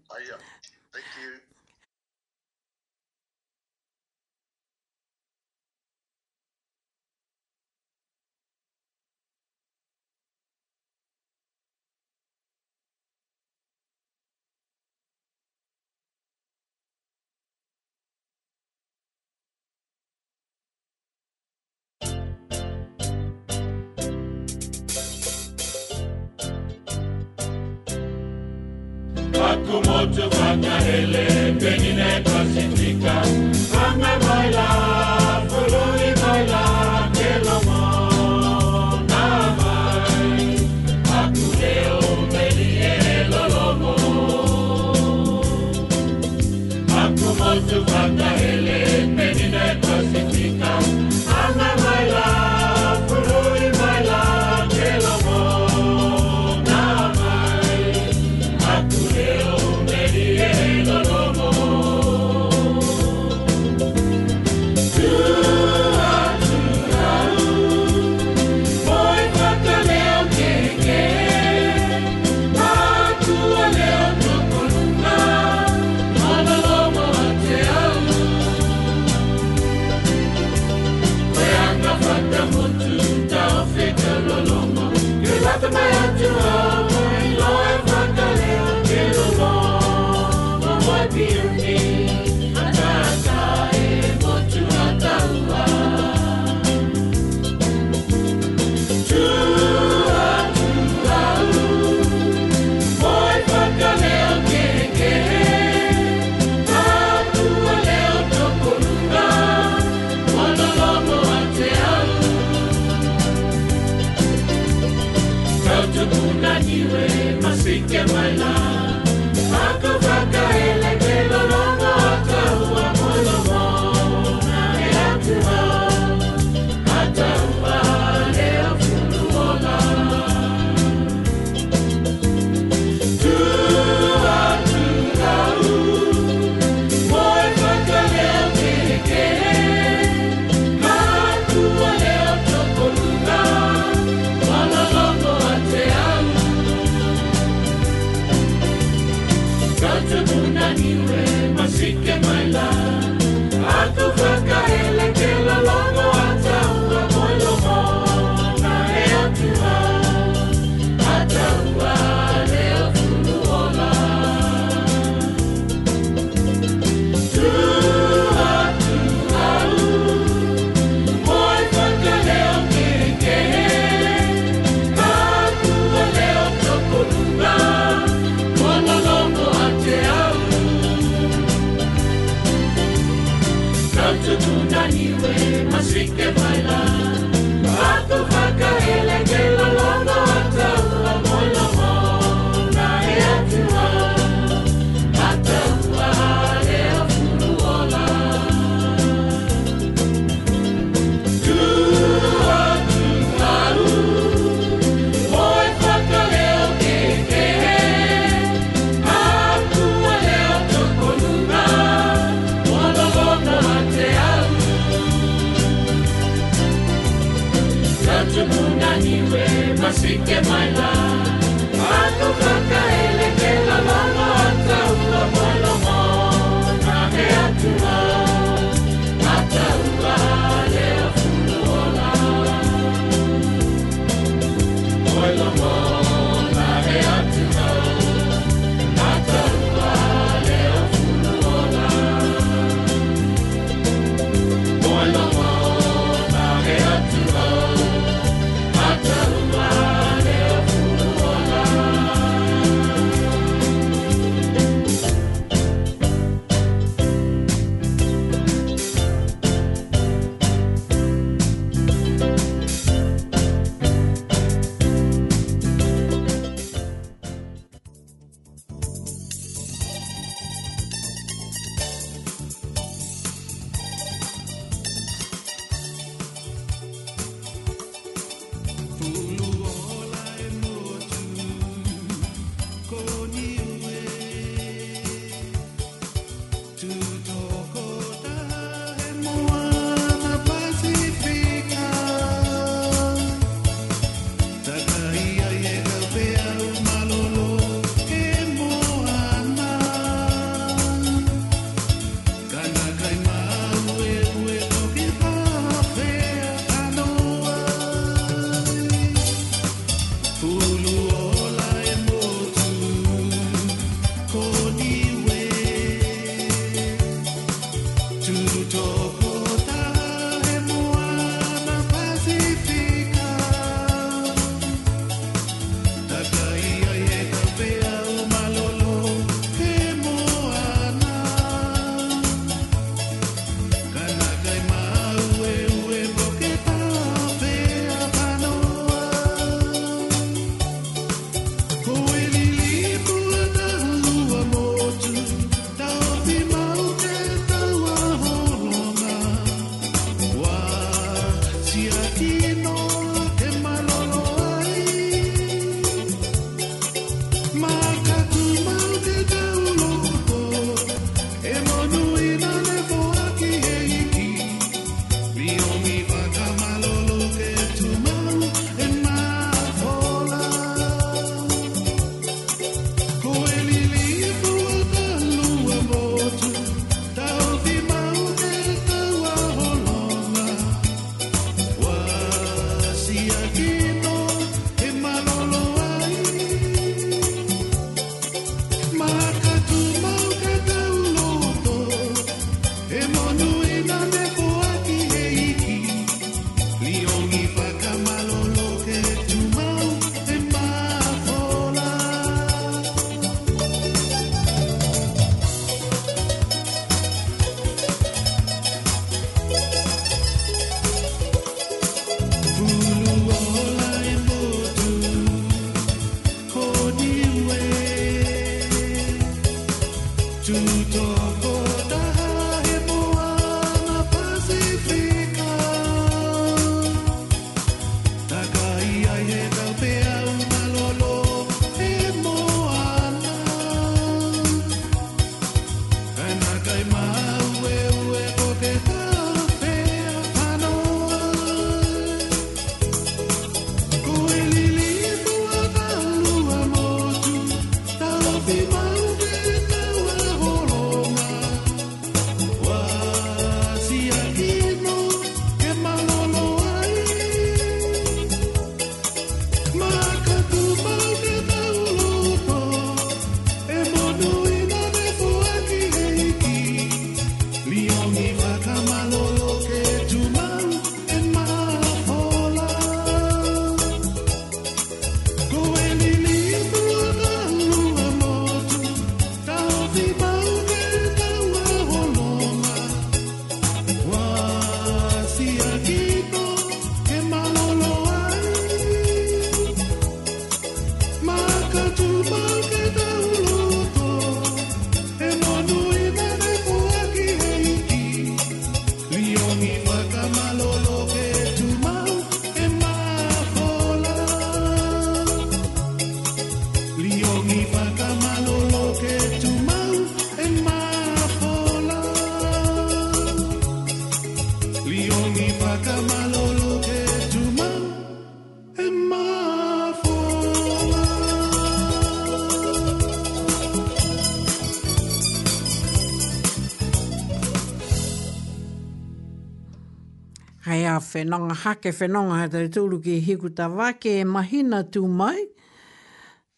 whenonga hake whenonga hei tau tūru ki hiku ta wake e mahina tū mai.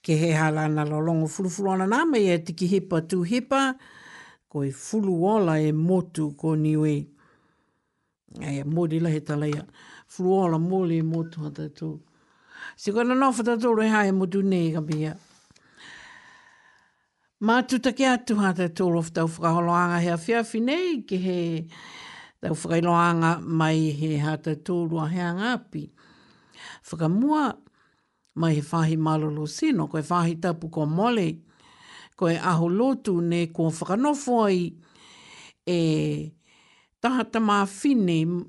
Ke he hala na lolongo fulu ana nā mai e tiki hipa tū hipa. Ko i fulu ola e motu ko niwe. E mōri lahi talaia. Fulu ola mōri e motu hata tū. Si kona nofa ta tūru e hae motu nei ka bia. Mā tūtake atu hata tūru of tau whakaholoanga hea whiawhi nei ke he... he tau whakailoanga mai he hata tūrua he angapi. Whakamua mai he whahi malolo sino, koe whahi tapu ko mole, koe aho lotu ne ko whakanofo ai e tahata mā whine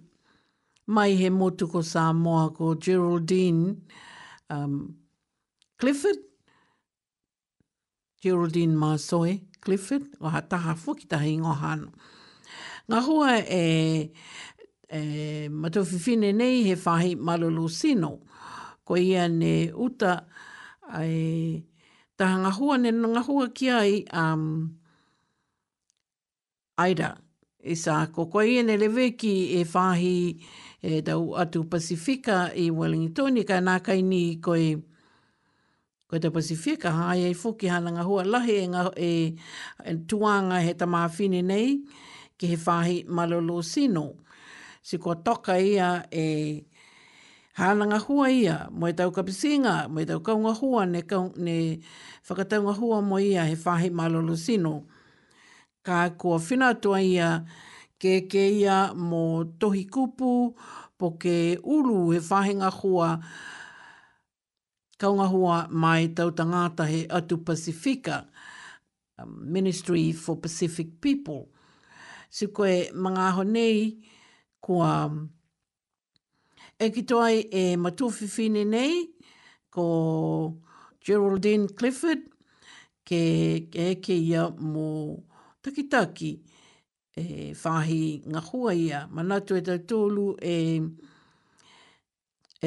mai he motu ko sā moa ko Geraldine um, Clifford, Geraldine Masoe Clifford, o ha taha fukitahi ngohano. Mm. Ngā hua e, e matawhiwhine nei he whahi malolo sino. Ko ia ne uta ai taha ngā hua ne ngā hua ki ai um, aira. E sā, ko ko ia ne lewe ki e whahi e tau atu Pasifika i Wellington i ka nā kai ni koe ko te Pasifika hae e fuki hana ngā hua lahi e, e, tuanga he tamā whine nei ki he whahi malolo sino. Si ko toka ia e hananga hua ia, mo e tau kapisinga, mo e tau kaunga hua, ne, kau, ne whakataunga hua mo ia he whahi malolo sino. Ka kua whinatua ia ke ke ia mo tohi kupu, po ke ulu he whahinga hua, kaunga hua mai tau tangata he atu Pasifika, um, Ministry for Pacific People si koe mga aho nei kua mm, e ki toi e matuwhiwhine nei ko Geraldine Clifford ke, ke eke ia mō takitaki e whahi ngā hua ia. Manatu e tau tōlu e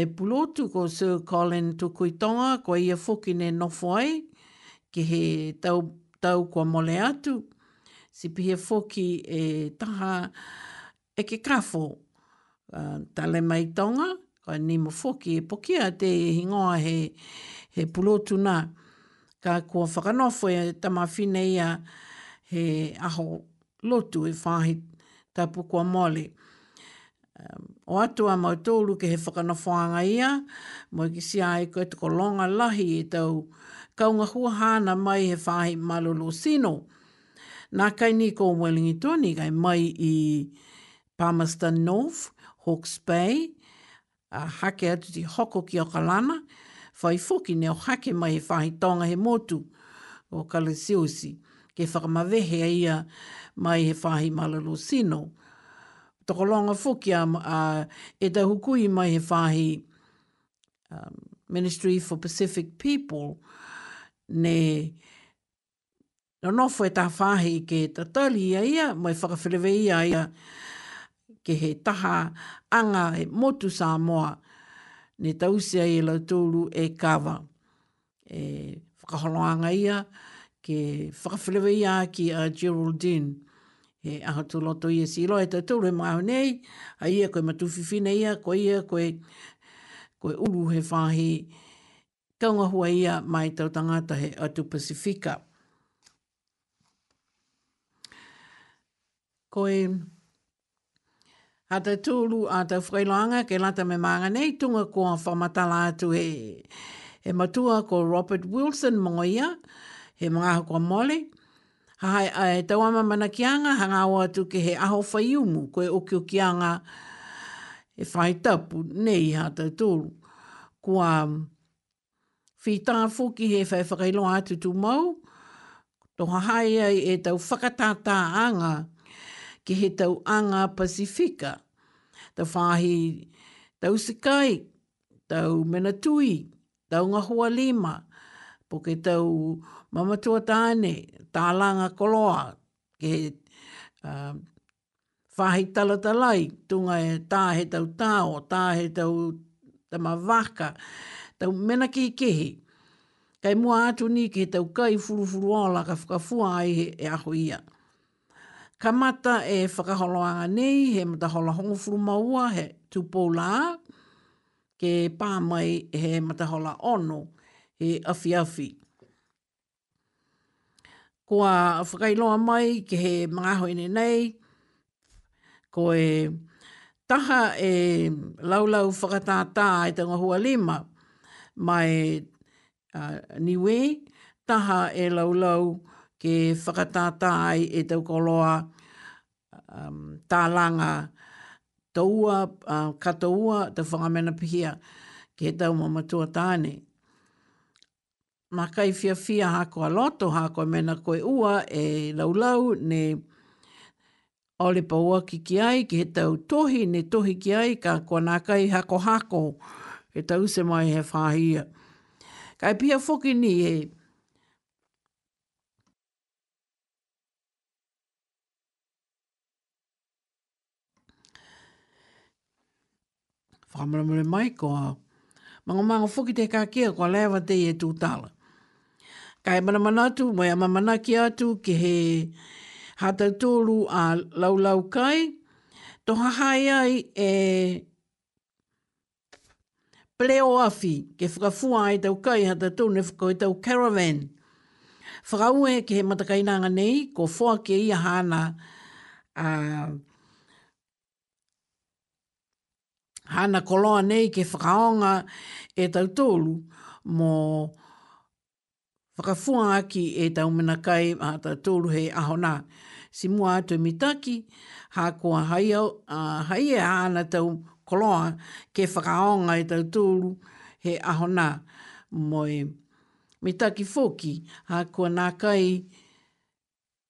e pulotu ko Sir Colin Tukuitonga ko ia whuki ne nofoi ki he tau, tau kua mole atu si pihe foki e taha e ke kafo. Uh, tale mai tonga, koe ni mo foki e pokia te hingoa he, he pulotu nā. Ka kua whakanofo e tamawhine ia he aho lotu e whahi tapu kua mole. Um, o atua mau tōru ke he whakanofoanga ia, mo ki si ae koe tuko longa lahi e tau kaunga hua hana mai he whahi malolo Nā kai ni ko Wellington, ni mai i Palmerston North, Hawke's Bay, a uh, hake atu ti hoko ki o kalana, whai fuki ne o hake mai e whahi tonga he motu o Kalesiosi, ke whakamawehe a ia mai he whahi malalo sino. Tokolonga fuki a, a e tahukui mai he whahi um, Ministry for Pacific People ne... No no foi e ta fahi ke ta tali ia ia mai fa ia ia ke he taha anga e motu sa moa ne tausi ai la tulu e kava e fakaholoanga ia ke whakawhilewe ia ki a Geraldine. He aha tu loto ia si loa e te tūru e, e maho nei, a ia koe matuwhiwhine ia, koe ia koe, koe uru he whahi kaungahua ia mai tau tangata he atu Pasifika. Pasifika. koe ata tūlu ata whailanga ke lata me manga nei tunga kua whamatala atu e He matua ko Robert Wilson moia, he manga ko mole. Hai ai tau ama mana kianga hanga o atu ke he aho whaiumu koe o kio kianga e whai tapu nei ata tūlu. Kua whita fuki he whai whakailo atu tū mau. Toha hai ai e tau whakatātā anga ki he tau anga Pasifika. Ta whahi tau sikai, tau menatui, tau ngahua lima, po ke tau mamatua tāne, tālanga koloa, ke uh, um, whahi talatalai, tunga e tā he tau tāo, tā he tau tama waka, tau mena ki kehi. Kei mua atu ni ke tau kai furu furu ala ka whakafua ai he e ahoia kamata e whakaholoanga nei, he mata hola hongo furumaua, he tupo la, ke pā mai he mata hola ono, he afi afi. Ko a whakailoa mai ke he mgahoine nei, ko e taha e laulau whakatātā e tanga hua lima, mai niwe, taha e laulau whakatātā ke whakatātā ai e tau koloa um, langa taua, uh, kataua, te whangamena pihia ke tau mamatua tāne. Mā kai fia fia hako a loto, hako a mena koe ua e laulau ne ole paua ki ki ai, ki he tau tohi, ne tohi ki ai, ka kua nā kai hako hako, he tau se mai he whāhia. Kai pia foki ni e, whakamaramare mai ko a mga mga whuki te kākia kua lewa te e tūtala. Kai mana manatu, mai ama manaki atu ki he hatau tōru a laulau kai. Tō hahai ai e pleo afi ke whakafua ai tau kai hatau tōru ne whakau tau caravan. Whakaue ke he matakainanga nei ko fua ke i a hana a... Uh, hana koloa nei ke whakaonga e tau tōlu mō whakafua aki e tau mena a tau tōlu he ahona. Si mua atu e mitaki, hākua hai e ana tau koloa ke whakaonga e tau tōlu he ahona mō e mitaki fōki hākua nā kai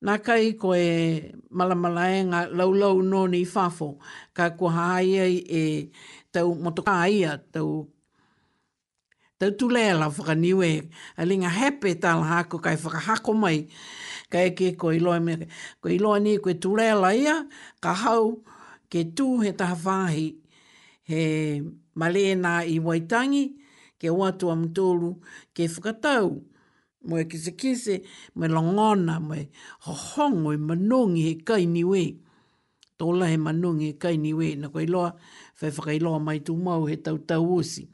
Nā kai ko e malamalaenga laulau no ni whafo, ka ko haia e tau motoka ia, tau, tau tulea la whakaniwe, a linga hepe tala hako, kai whakahako mai, ka eke ko iloa me, ko iloa ni koe tulea la ia, ka hau, ke tū he taha whahi, he malena i waitangi, ke watu amtoru, ke whakatau, ke whakatau, mo e kise kise, mo e longona, mo e hohongo e manongi he kai we. Tola he manongi he kai we. na koe loa, whai whakailoa mai tu mau he tau tau osi.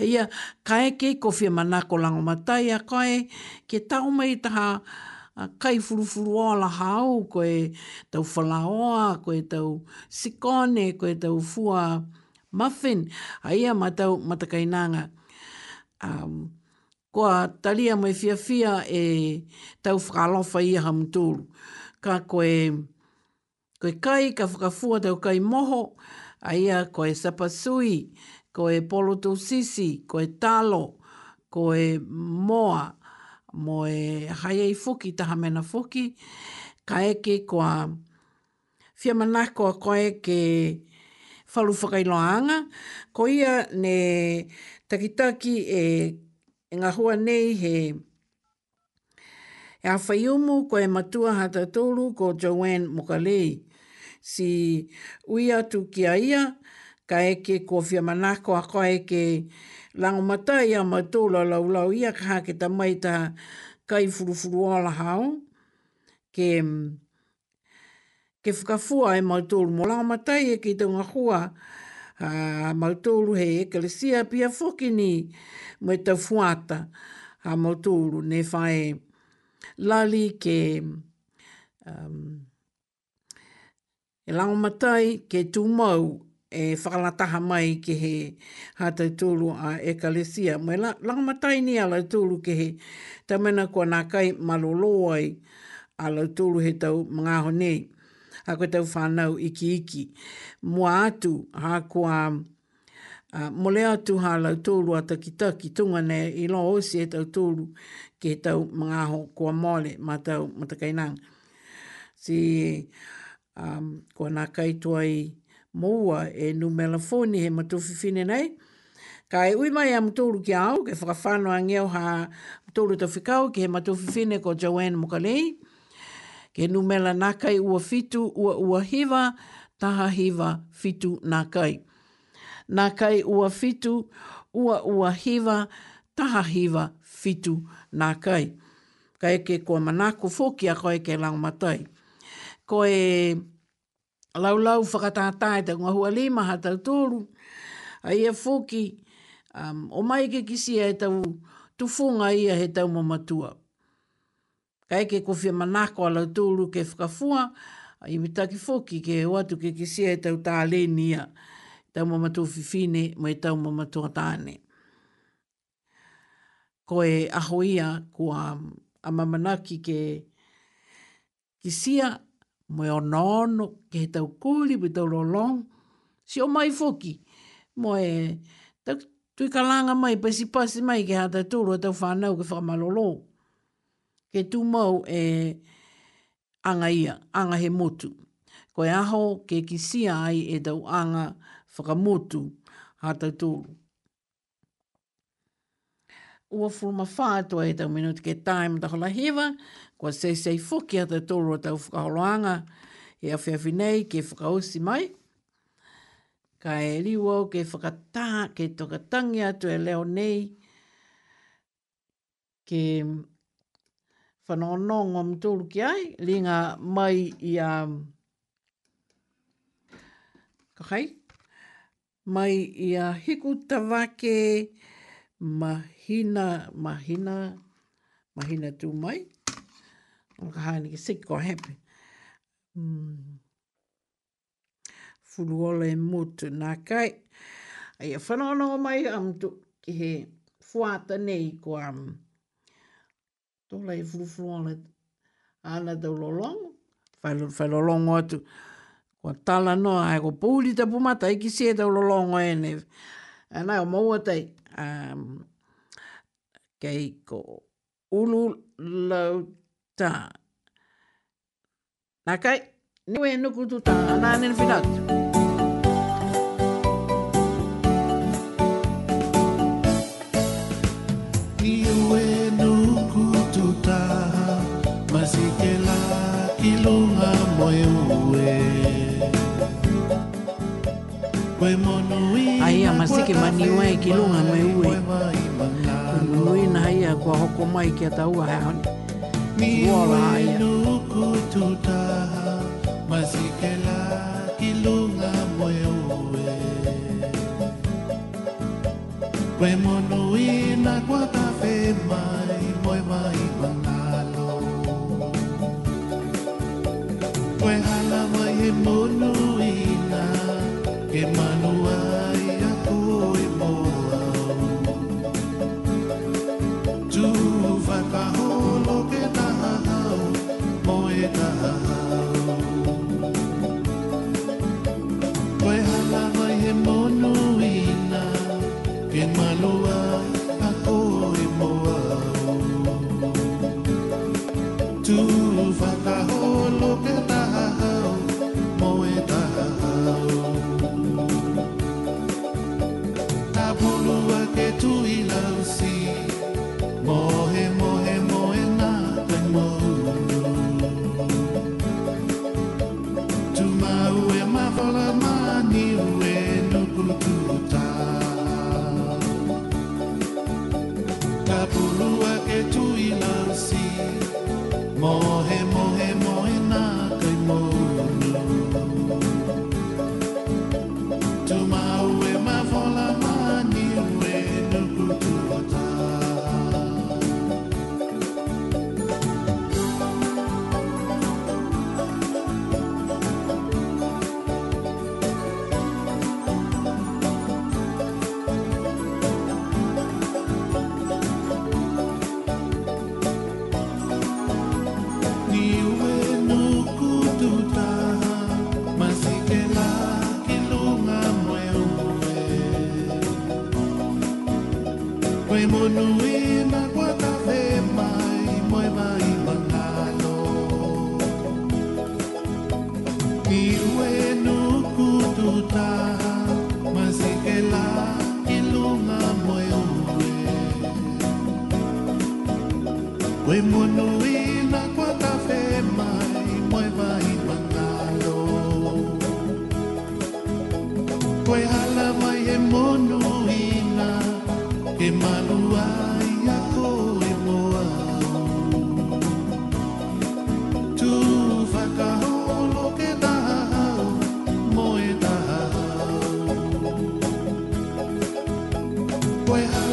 Ia, ka eke, ko whia manako lango matai, a koe, ke tau mai taha kai kai furufuru ola hau, ko e tau whalaoa, ko e tau sikone, ko e tau fua muffin, a ia matau matakainanga. Um, kua talia mai fia fia e tau whakalofa i aha mtulu. Ka koe, koe kai, ka whakafua tau kai moho, a ia koe sapasui, koe polo tau sisi, koe talo, koe moa, moe hai ei fuki, taha mena fuki, ka eke koa fia manako a koe ke whalu whakailoanga, ko ia ne takitaki e e ngā hua nei he e awhaiumu koe matua hata tōru ko Joanne Mokalei. Si ui atu ki a ia, ka eke ko whia manako a ka eke lango mata ia matola laulau ia ka hake ta mai ta kai furufuru ala hao. Ke mm, ke whakafua e mautolu mo lao matai e ki tau ngahua uh, mautolu he ekelesia pia whoki mwe te fuata a motoro ne whae lali ke um, e lao matai ke tu mau e whakalataha mai ke he hatai tūru a Ekalesia. Mwe la, matai ni a lau tūru ke he tamena kua nā kai maloloai a lau tūru he tau mga honi. Ha koe tau whanau iki iki. Mua atu ha kua... Uh, mo le atu ha lau tōru a takitaki tunga ne i lo osi e tau tōru ke tau mga ho kua mole ma tau matakainang. Si um, kua nā kaitua i moua e nu melafoni he matufifine nei. Ka e ui mai a mtōru ki au, ke whakawhano a ngeo ha mtōru ta whikau ki he matufifine ko Joanne Mokalei. Ke nu mela nākai ua fitu, ua ua hiva, taha hiva, fitu nākai. kai nā kai ua fitu, ua ua hiva, taha hiva fitu nā kai. Ka eke kua manako fokia ko eke lau matai. Ko e lau lau whakatātai te ngā hua lima ha tau tōru. A ia fōki, um, o mai ke kisi e tau tufunga ia he tau mamatua. Ka eke kofia manako a lau tōru ke whakafua, a imitaki fōki ke watu ke kisi e tau tāleni ia tau mamatu fifine mai tau mamatu atane. Ko e aho ia kua a mamanaki ke ki sia mo e onono ke he tau kuli pe tau lolong si o mai foki mo e tau tui kalanga mai pasi pasi mai ke hata tūro tau whanau ke whamalolo ke tu mau e anga ia, anga he motu. Ko e aho ke kisia ai e tau anga ia whakamotu hātai tōru. Ua whuruma whātua e tau minuti ke tae mta hola hewa, kua seisei whuki hātai tōru a tau whakaholoanga, e a nei ke whakausi mai. Ka e riwa ke whakatā, ke tokatangi atu e leo nei, ke whanonong om tūru ki ai, linga mai i a... Um, Kakai? mai i a hiku tawake mahina, mahina, mahina tū mai. O ka hāni ki siki kua hepe. Mm. Fulu ole mūtu nā kai. Ai a whanau mai am tu ki he fuata nei ko am. Tōlai fulu fulu ole ana tau lolongo. Whai lolongo atu. Whai lolongo atu. Wa tala noa ai ko pūli te pumata i ki se te ulolongo e ne. Ana o maua tei. Um, kei ko ulu lau ta. Nā kai, niwe nuku anā nene finatu. Nā niwe nuku anā nene finatu. ke maniwa e ke lunga mai ue. Kunui na haia kua hoko mai ke taua hea honi. Kuola haia. Masikela ki lunga mai ue. Koe monui na kua ta fe mai, moe mai pangalo. Koe hala mai e monui na ke mai. pueda.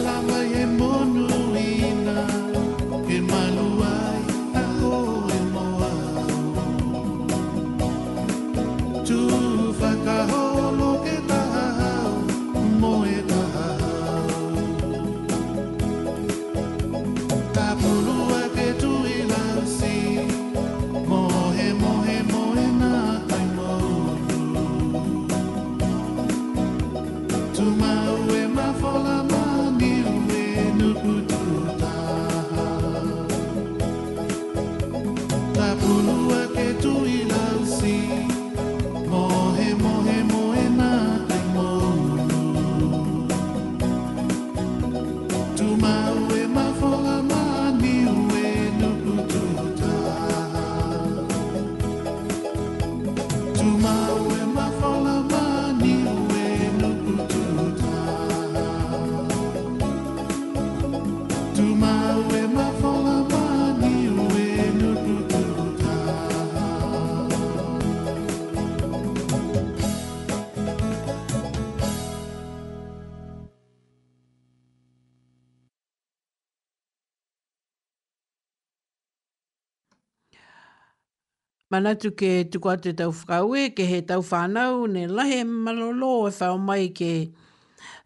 Manatu ke tuku atu tau whakaue, ke he tau whanau, ne lahe malolo e whao mai ke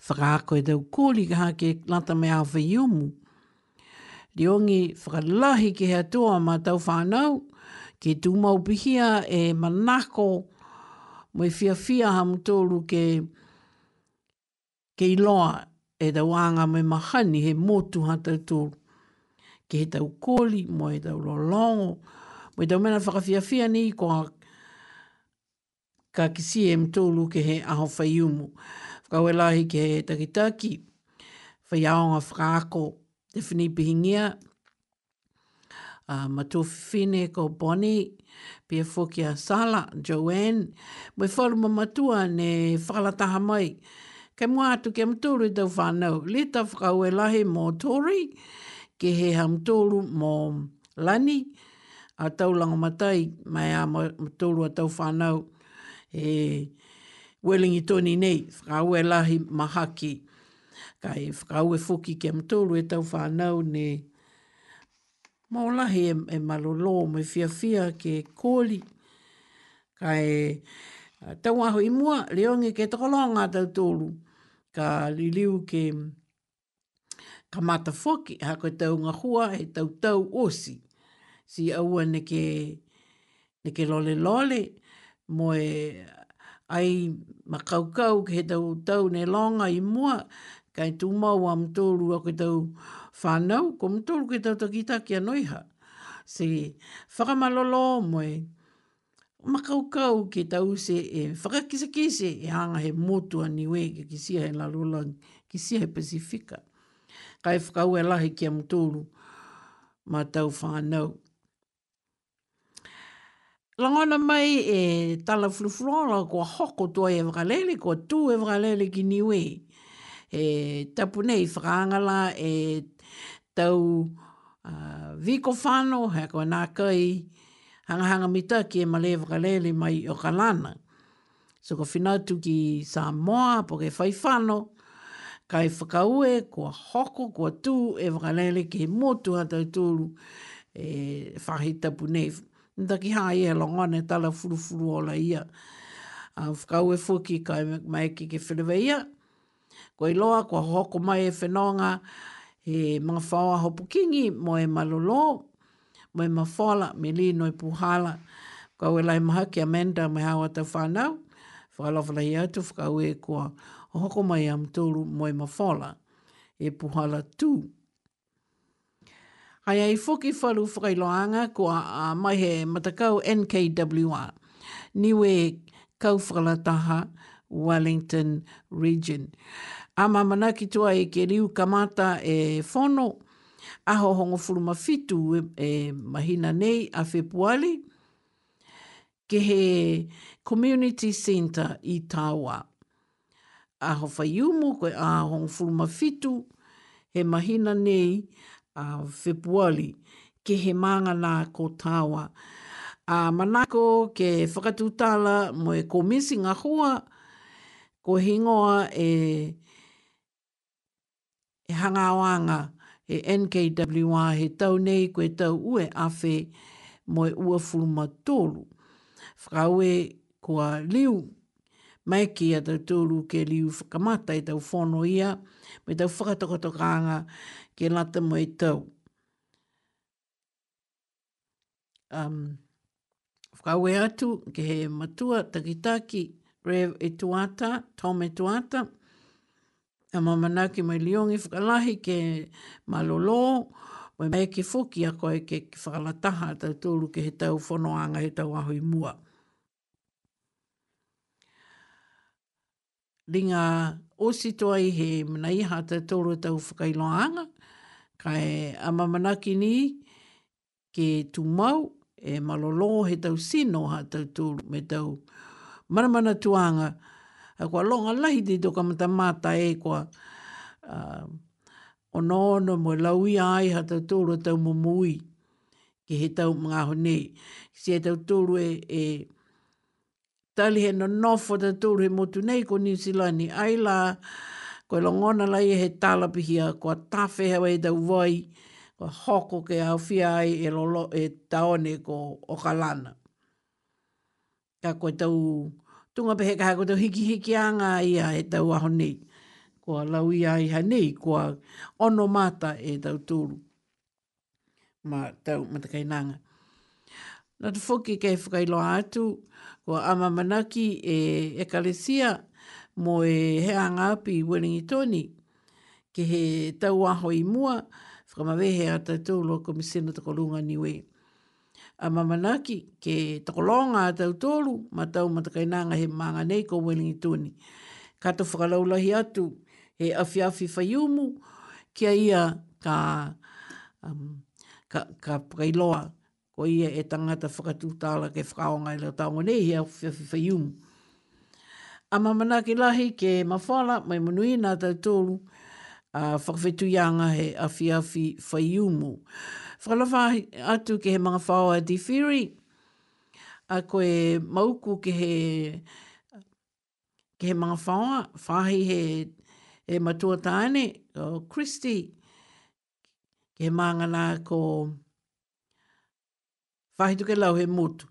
whakaako e tau kōli ka hake lata me awha iumu. Riongi whakalahi ke he atua ma tau whanau, ke tu maupihia e manako mai fia fia ha mutolu ke ke iloa e tau anga mai mahani he motu ha tau Ke he tau kōli, mo e tau lolongo, Mo i daumena whakawhiawhia ni ko a ka kisi e mtoulu ke he aho whai umu. Whakawelahi ke he takitaki, whai aonga whakaako te whini pihingia, uh, whine ko Bonnie, pia fwki Sala, Joanne, mo i wharu ma matua ne whakalataha mai, Ke mua atu ke mtoulu i tau whanau, le ta whakawelahi mo Tori, ke he hamtoulu mo Lani, Lani, a taulanga matai mai a matoulu a tau whanau e welingi toni nei, whakau e lahi mahaki. Kai whakau e fuki ke matoulu e tau whanau ne maulahi e, e malolo me fia ke kōli. Kai tau aho i mua, leongi ke tokolonga tau tōlu. Ka liliu ke kamata mata fuki, hako e tau ngahua e tau tau osi si aua neke, neke lole lole, mo e ai makaukau ke he tau tau ne longa i mua, kai tu mau am tōru a ke tau whanau, ko mtōru ke tau takita ki anoiha. Si whakamalolo mo e makaukau ke tau se e whakakisakise e hanga he motua niwe ke kisia he lalolang, kisia he Pasifika. Kai whakau e lahi ki am tōru ma tau whanau. Langona mai e tala fulufurola kua hoko tua e vralele, kua tu e vralele ki niwe. E tapu nei whakaangala e tau viko whano, he kua nā kai hangahanga mita ki e male vralele mai o kalana. So ka whinatu ki Samoa po ke whai whano, kai whakaue kua hoko kua tu e vralele ki he motu hatau tūru e whahi tapu nei whakaangala. Nda ki hā e longa ne tala furufuru o ola ia. A whakau e fuki ka mai ki ke whenua ia. Ko i loa, ko hoko mai e whenonga e mga whaua hopukingi mo e malolo, mo e mawhala, me li noi e puhala. Kau e lai maha ki Amanda mai hawa tau whanau. Whakalawhala i atu, whakau e kua hoko mai am tūru mo e mawhala. E puhala tu. Ai ai fuki whalu whakailoanga ko a mai he matakau NKWR. Niwe kauwhalataha Wellington Region. ama manaki ki tua e ke riu kamata e whono. Aho hongo furuma fitu e, e mahina nei a whepuali. Ke he community centre i tāua. Aho whaiumu ko a hongo furuma fitu. He mahina nei a Februari ke he manga nā ko tāua. A manako ke whakatūtala mo e komisi ngā hua, ko hingoa e, e hangawanga e NKWA he tau nei koe tau ue afe mo e ua fuluma tōru. Whakaue kua liu mai ki a tōru ke liu whakamata e tau whono ia, me tau whakatakotokanga ke lata mai tau. Um, Whakaue atu ke he matua takitaki Rev Etuata, Tom Etuata, a mamanaki mai liongi whakalahi ke malolo, mai mai ke fuki a koe ke whakalataha tau tūru ke he tau whanoanga he tau ahoi mua. Ringa o toa i he mana iha tau tūru tau whakailoanga, kai a mamanaki ni ke tu mau e malolo he tau sino ha tau tū me tau maramana tuanga a kua longa lahi te toka mata mata e kua uh, um, onono mo laui ai ha tau tūru e tau mumui ki he tau mga hone si he tau tūru e, e tali he no nofo tau tūru he motu nei ko New silani ai la ko e longona lai e he talapihia, ko tafe tawhehau e tau wai, ko a hoko ke au fia ai e, lolo, e taone ko o kalana. Ka koe tau tunga pehe kaha ko tau hiki hiki anga ia e tau aho nei. Ko a lau ia i ha nei, ko a ono mata e tau tūru. Ma tau matakai nanga. Nā te whuki kei whakailoa atu, ko a mamanaki e e mo e hea ngā api Wellingi Tony, ke he tau aho i mua, whakamawe hea tautou loa komisina tako lunga niwe. A mamanaki ke tako longa a tautolu, ma tau matakainanga he maanga nei ko Wellingi Tony. Kato whakalaulahi atu, he afi afiafi whaiumu, kia ia ka, um, ka, ka pakailoa, ko ia e tangata whakatūtala ke whakaonga i la taonga nei, he afiafi whaiumu. Afi, afi, A mamana ki lahi ke mawhala mai munui nā tautoru a uh, whakawhetu yanga he awhi awhi whaiumu. Whakalawha atu ke he mga whao a diwhiri, a koe mauku ke he, ke he mga whao, whahi he, he matua tāne, o Christy, ke he mangana ko whahi tuke lau he mutu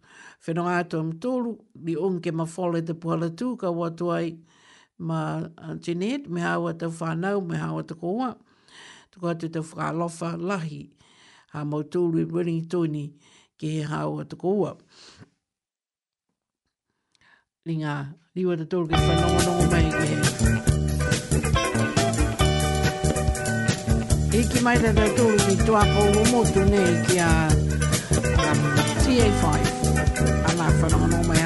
whenua atu am tōru, li onke ma whole te puhala tū ka watu ai ma tenet, uh, me hawa tau whanau, me hawa tau koua, tu ka atu tau whakalofa lahi, ha mau tōru i wiringi tōni ke he hawa tau koua. Ni ngā liwa te tōru ke whanau nō mai ke he. ki mai tātou ki tuā kou o motu ne ki a um, TA5. phenomenal man.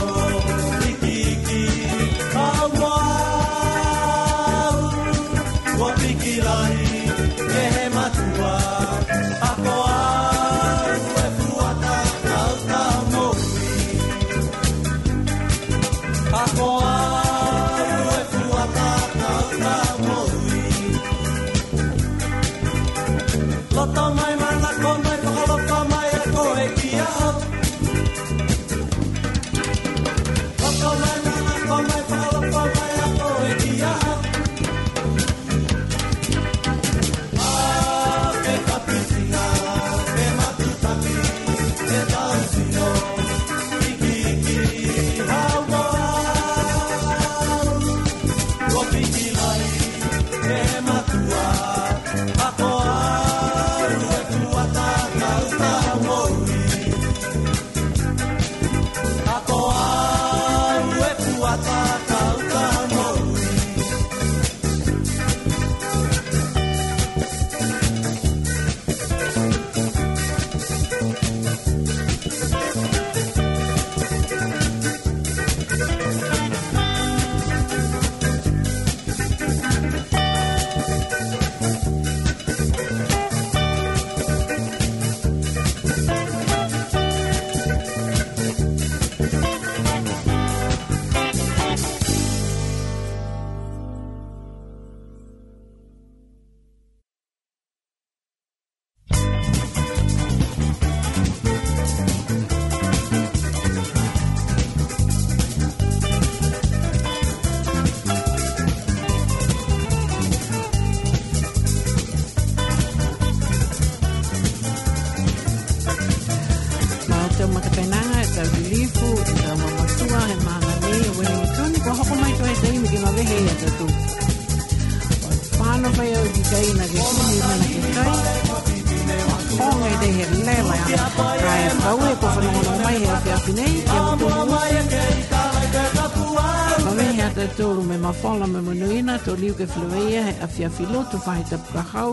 to liu ke fluea he afia filoto fa he tapu kahau.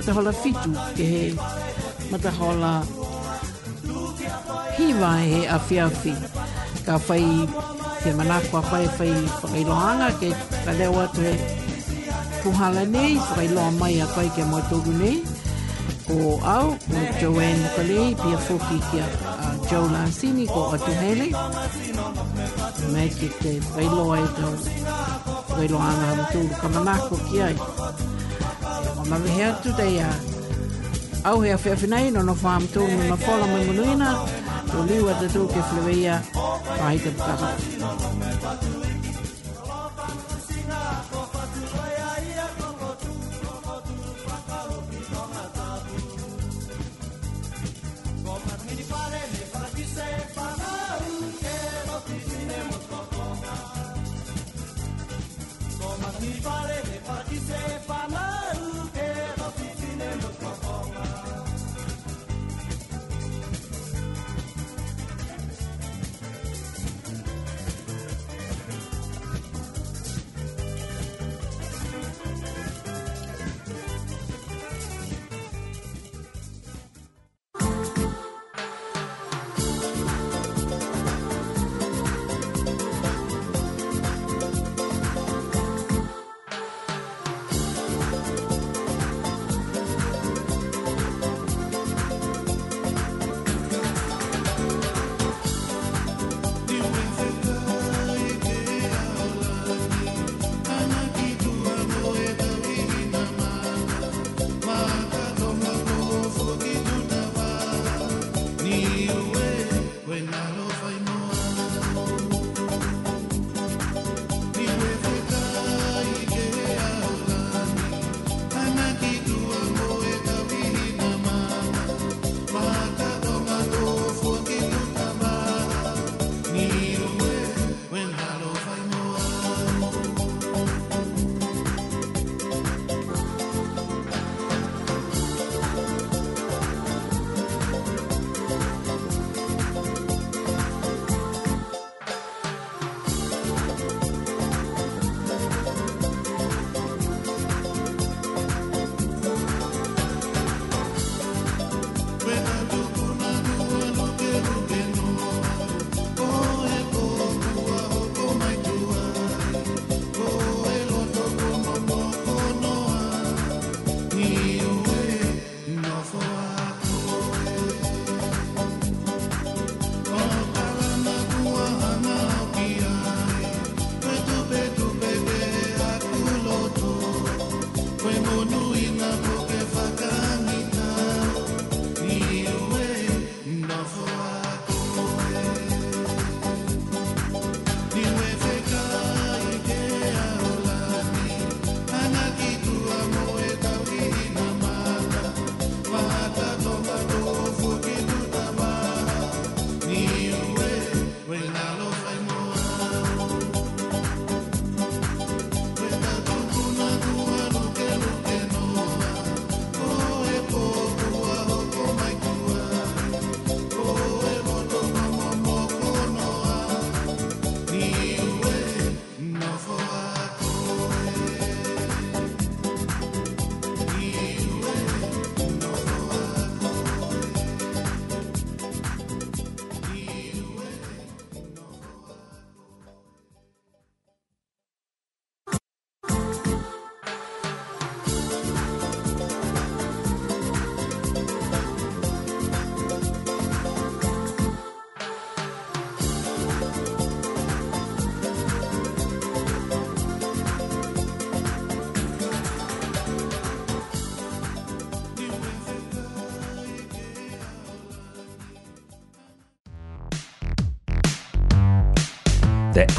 Ata hola fitu ke he mata hola hiwa he afia fi. Ka fai te manako a fai fai whakailoanga ke ka leo atu he kuhala nei, whakailoa mai a fai ke moitogu nei. Ko au, ko Joanne Kalei, pia foki ki a Joe Lansini ko atu hele. Me ki te whakailoa e tau whakai lo anga ha mtūru ka manako ki ai. O ma mehe atu te ia. Au hea whewhinei no no wha mtūru no fola mai munuina. O liu atatū ke whlewe ia. Pahita pukaka. Pahita pukaka.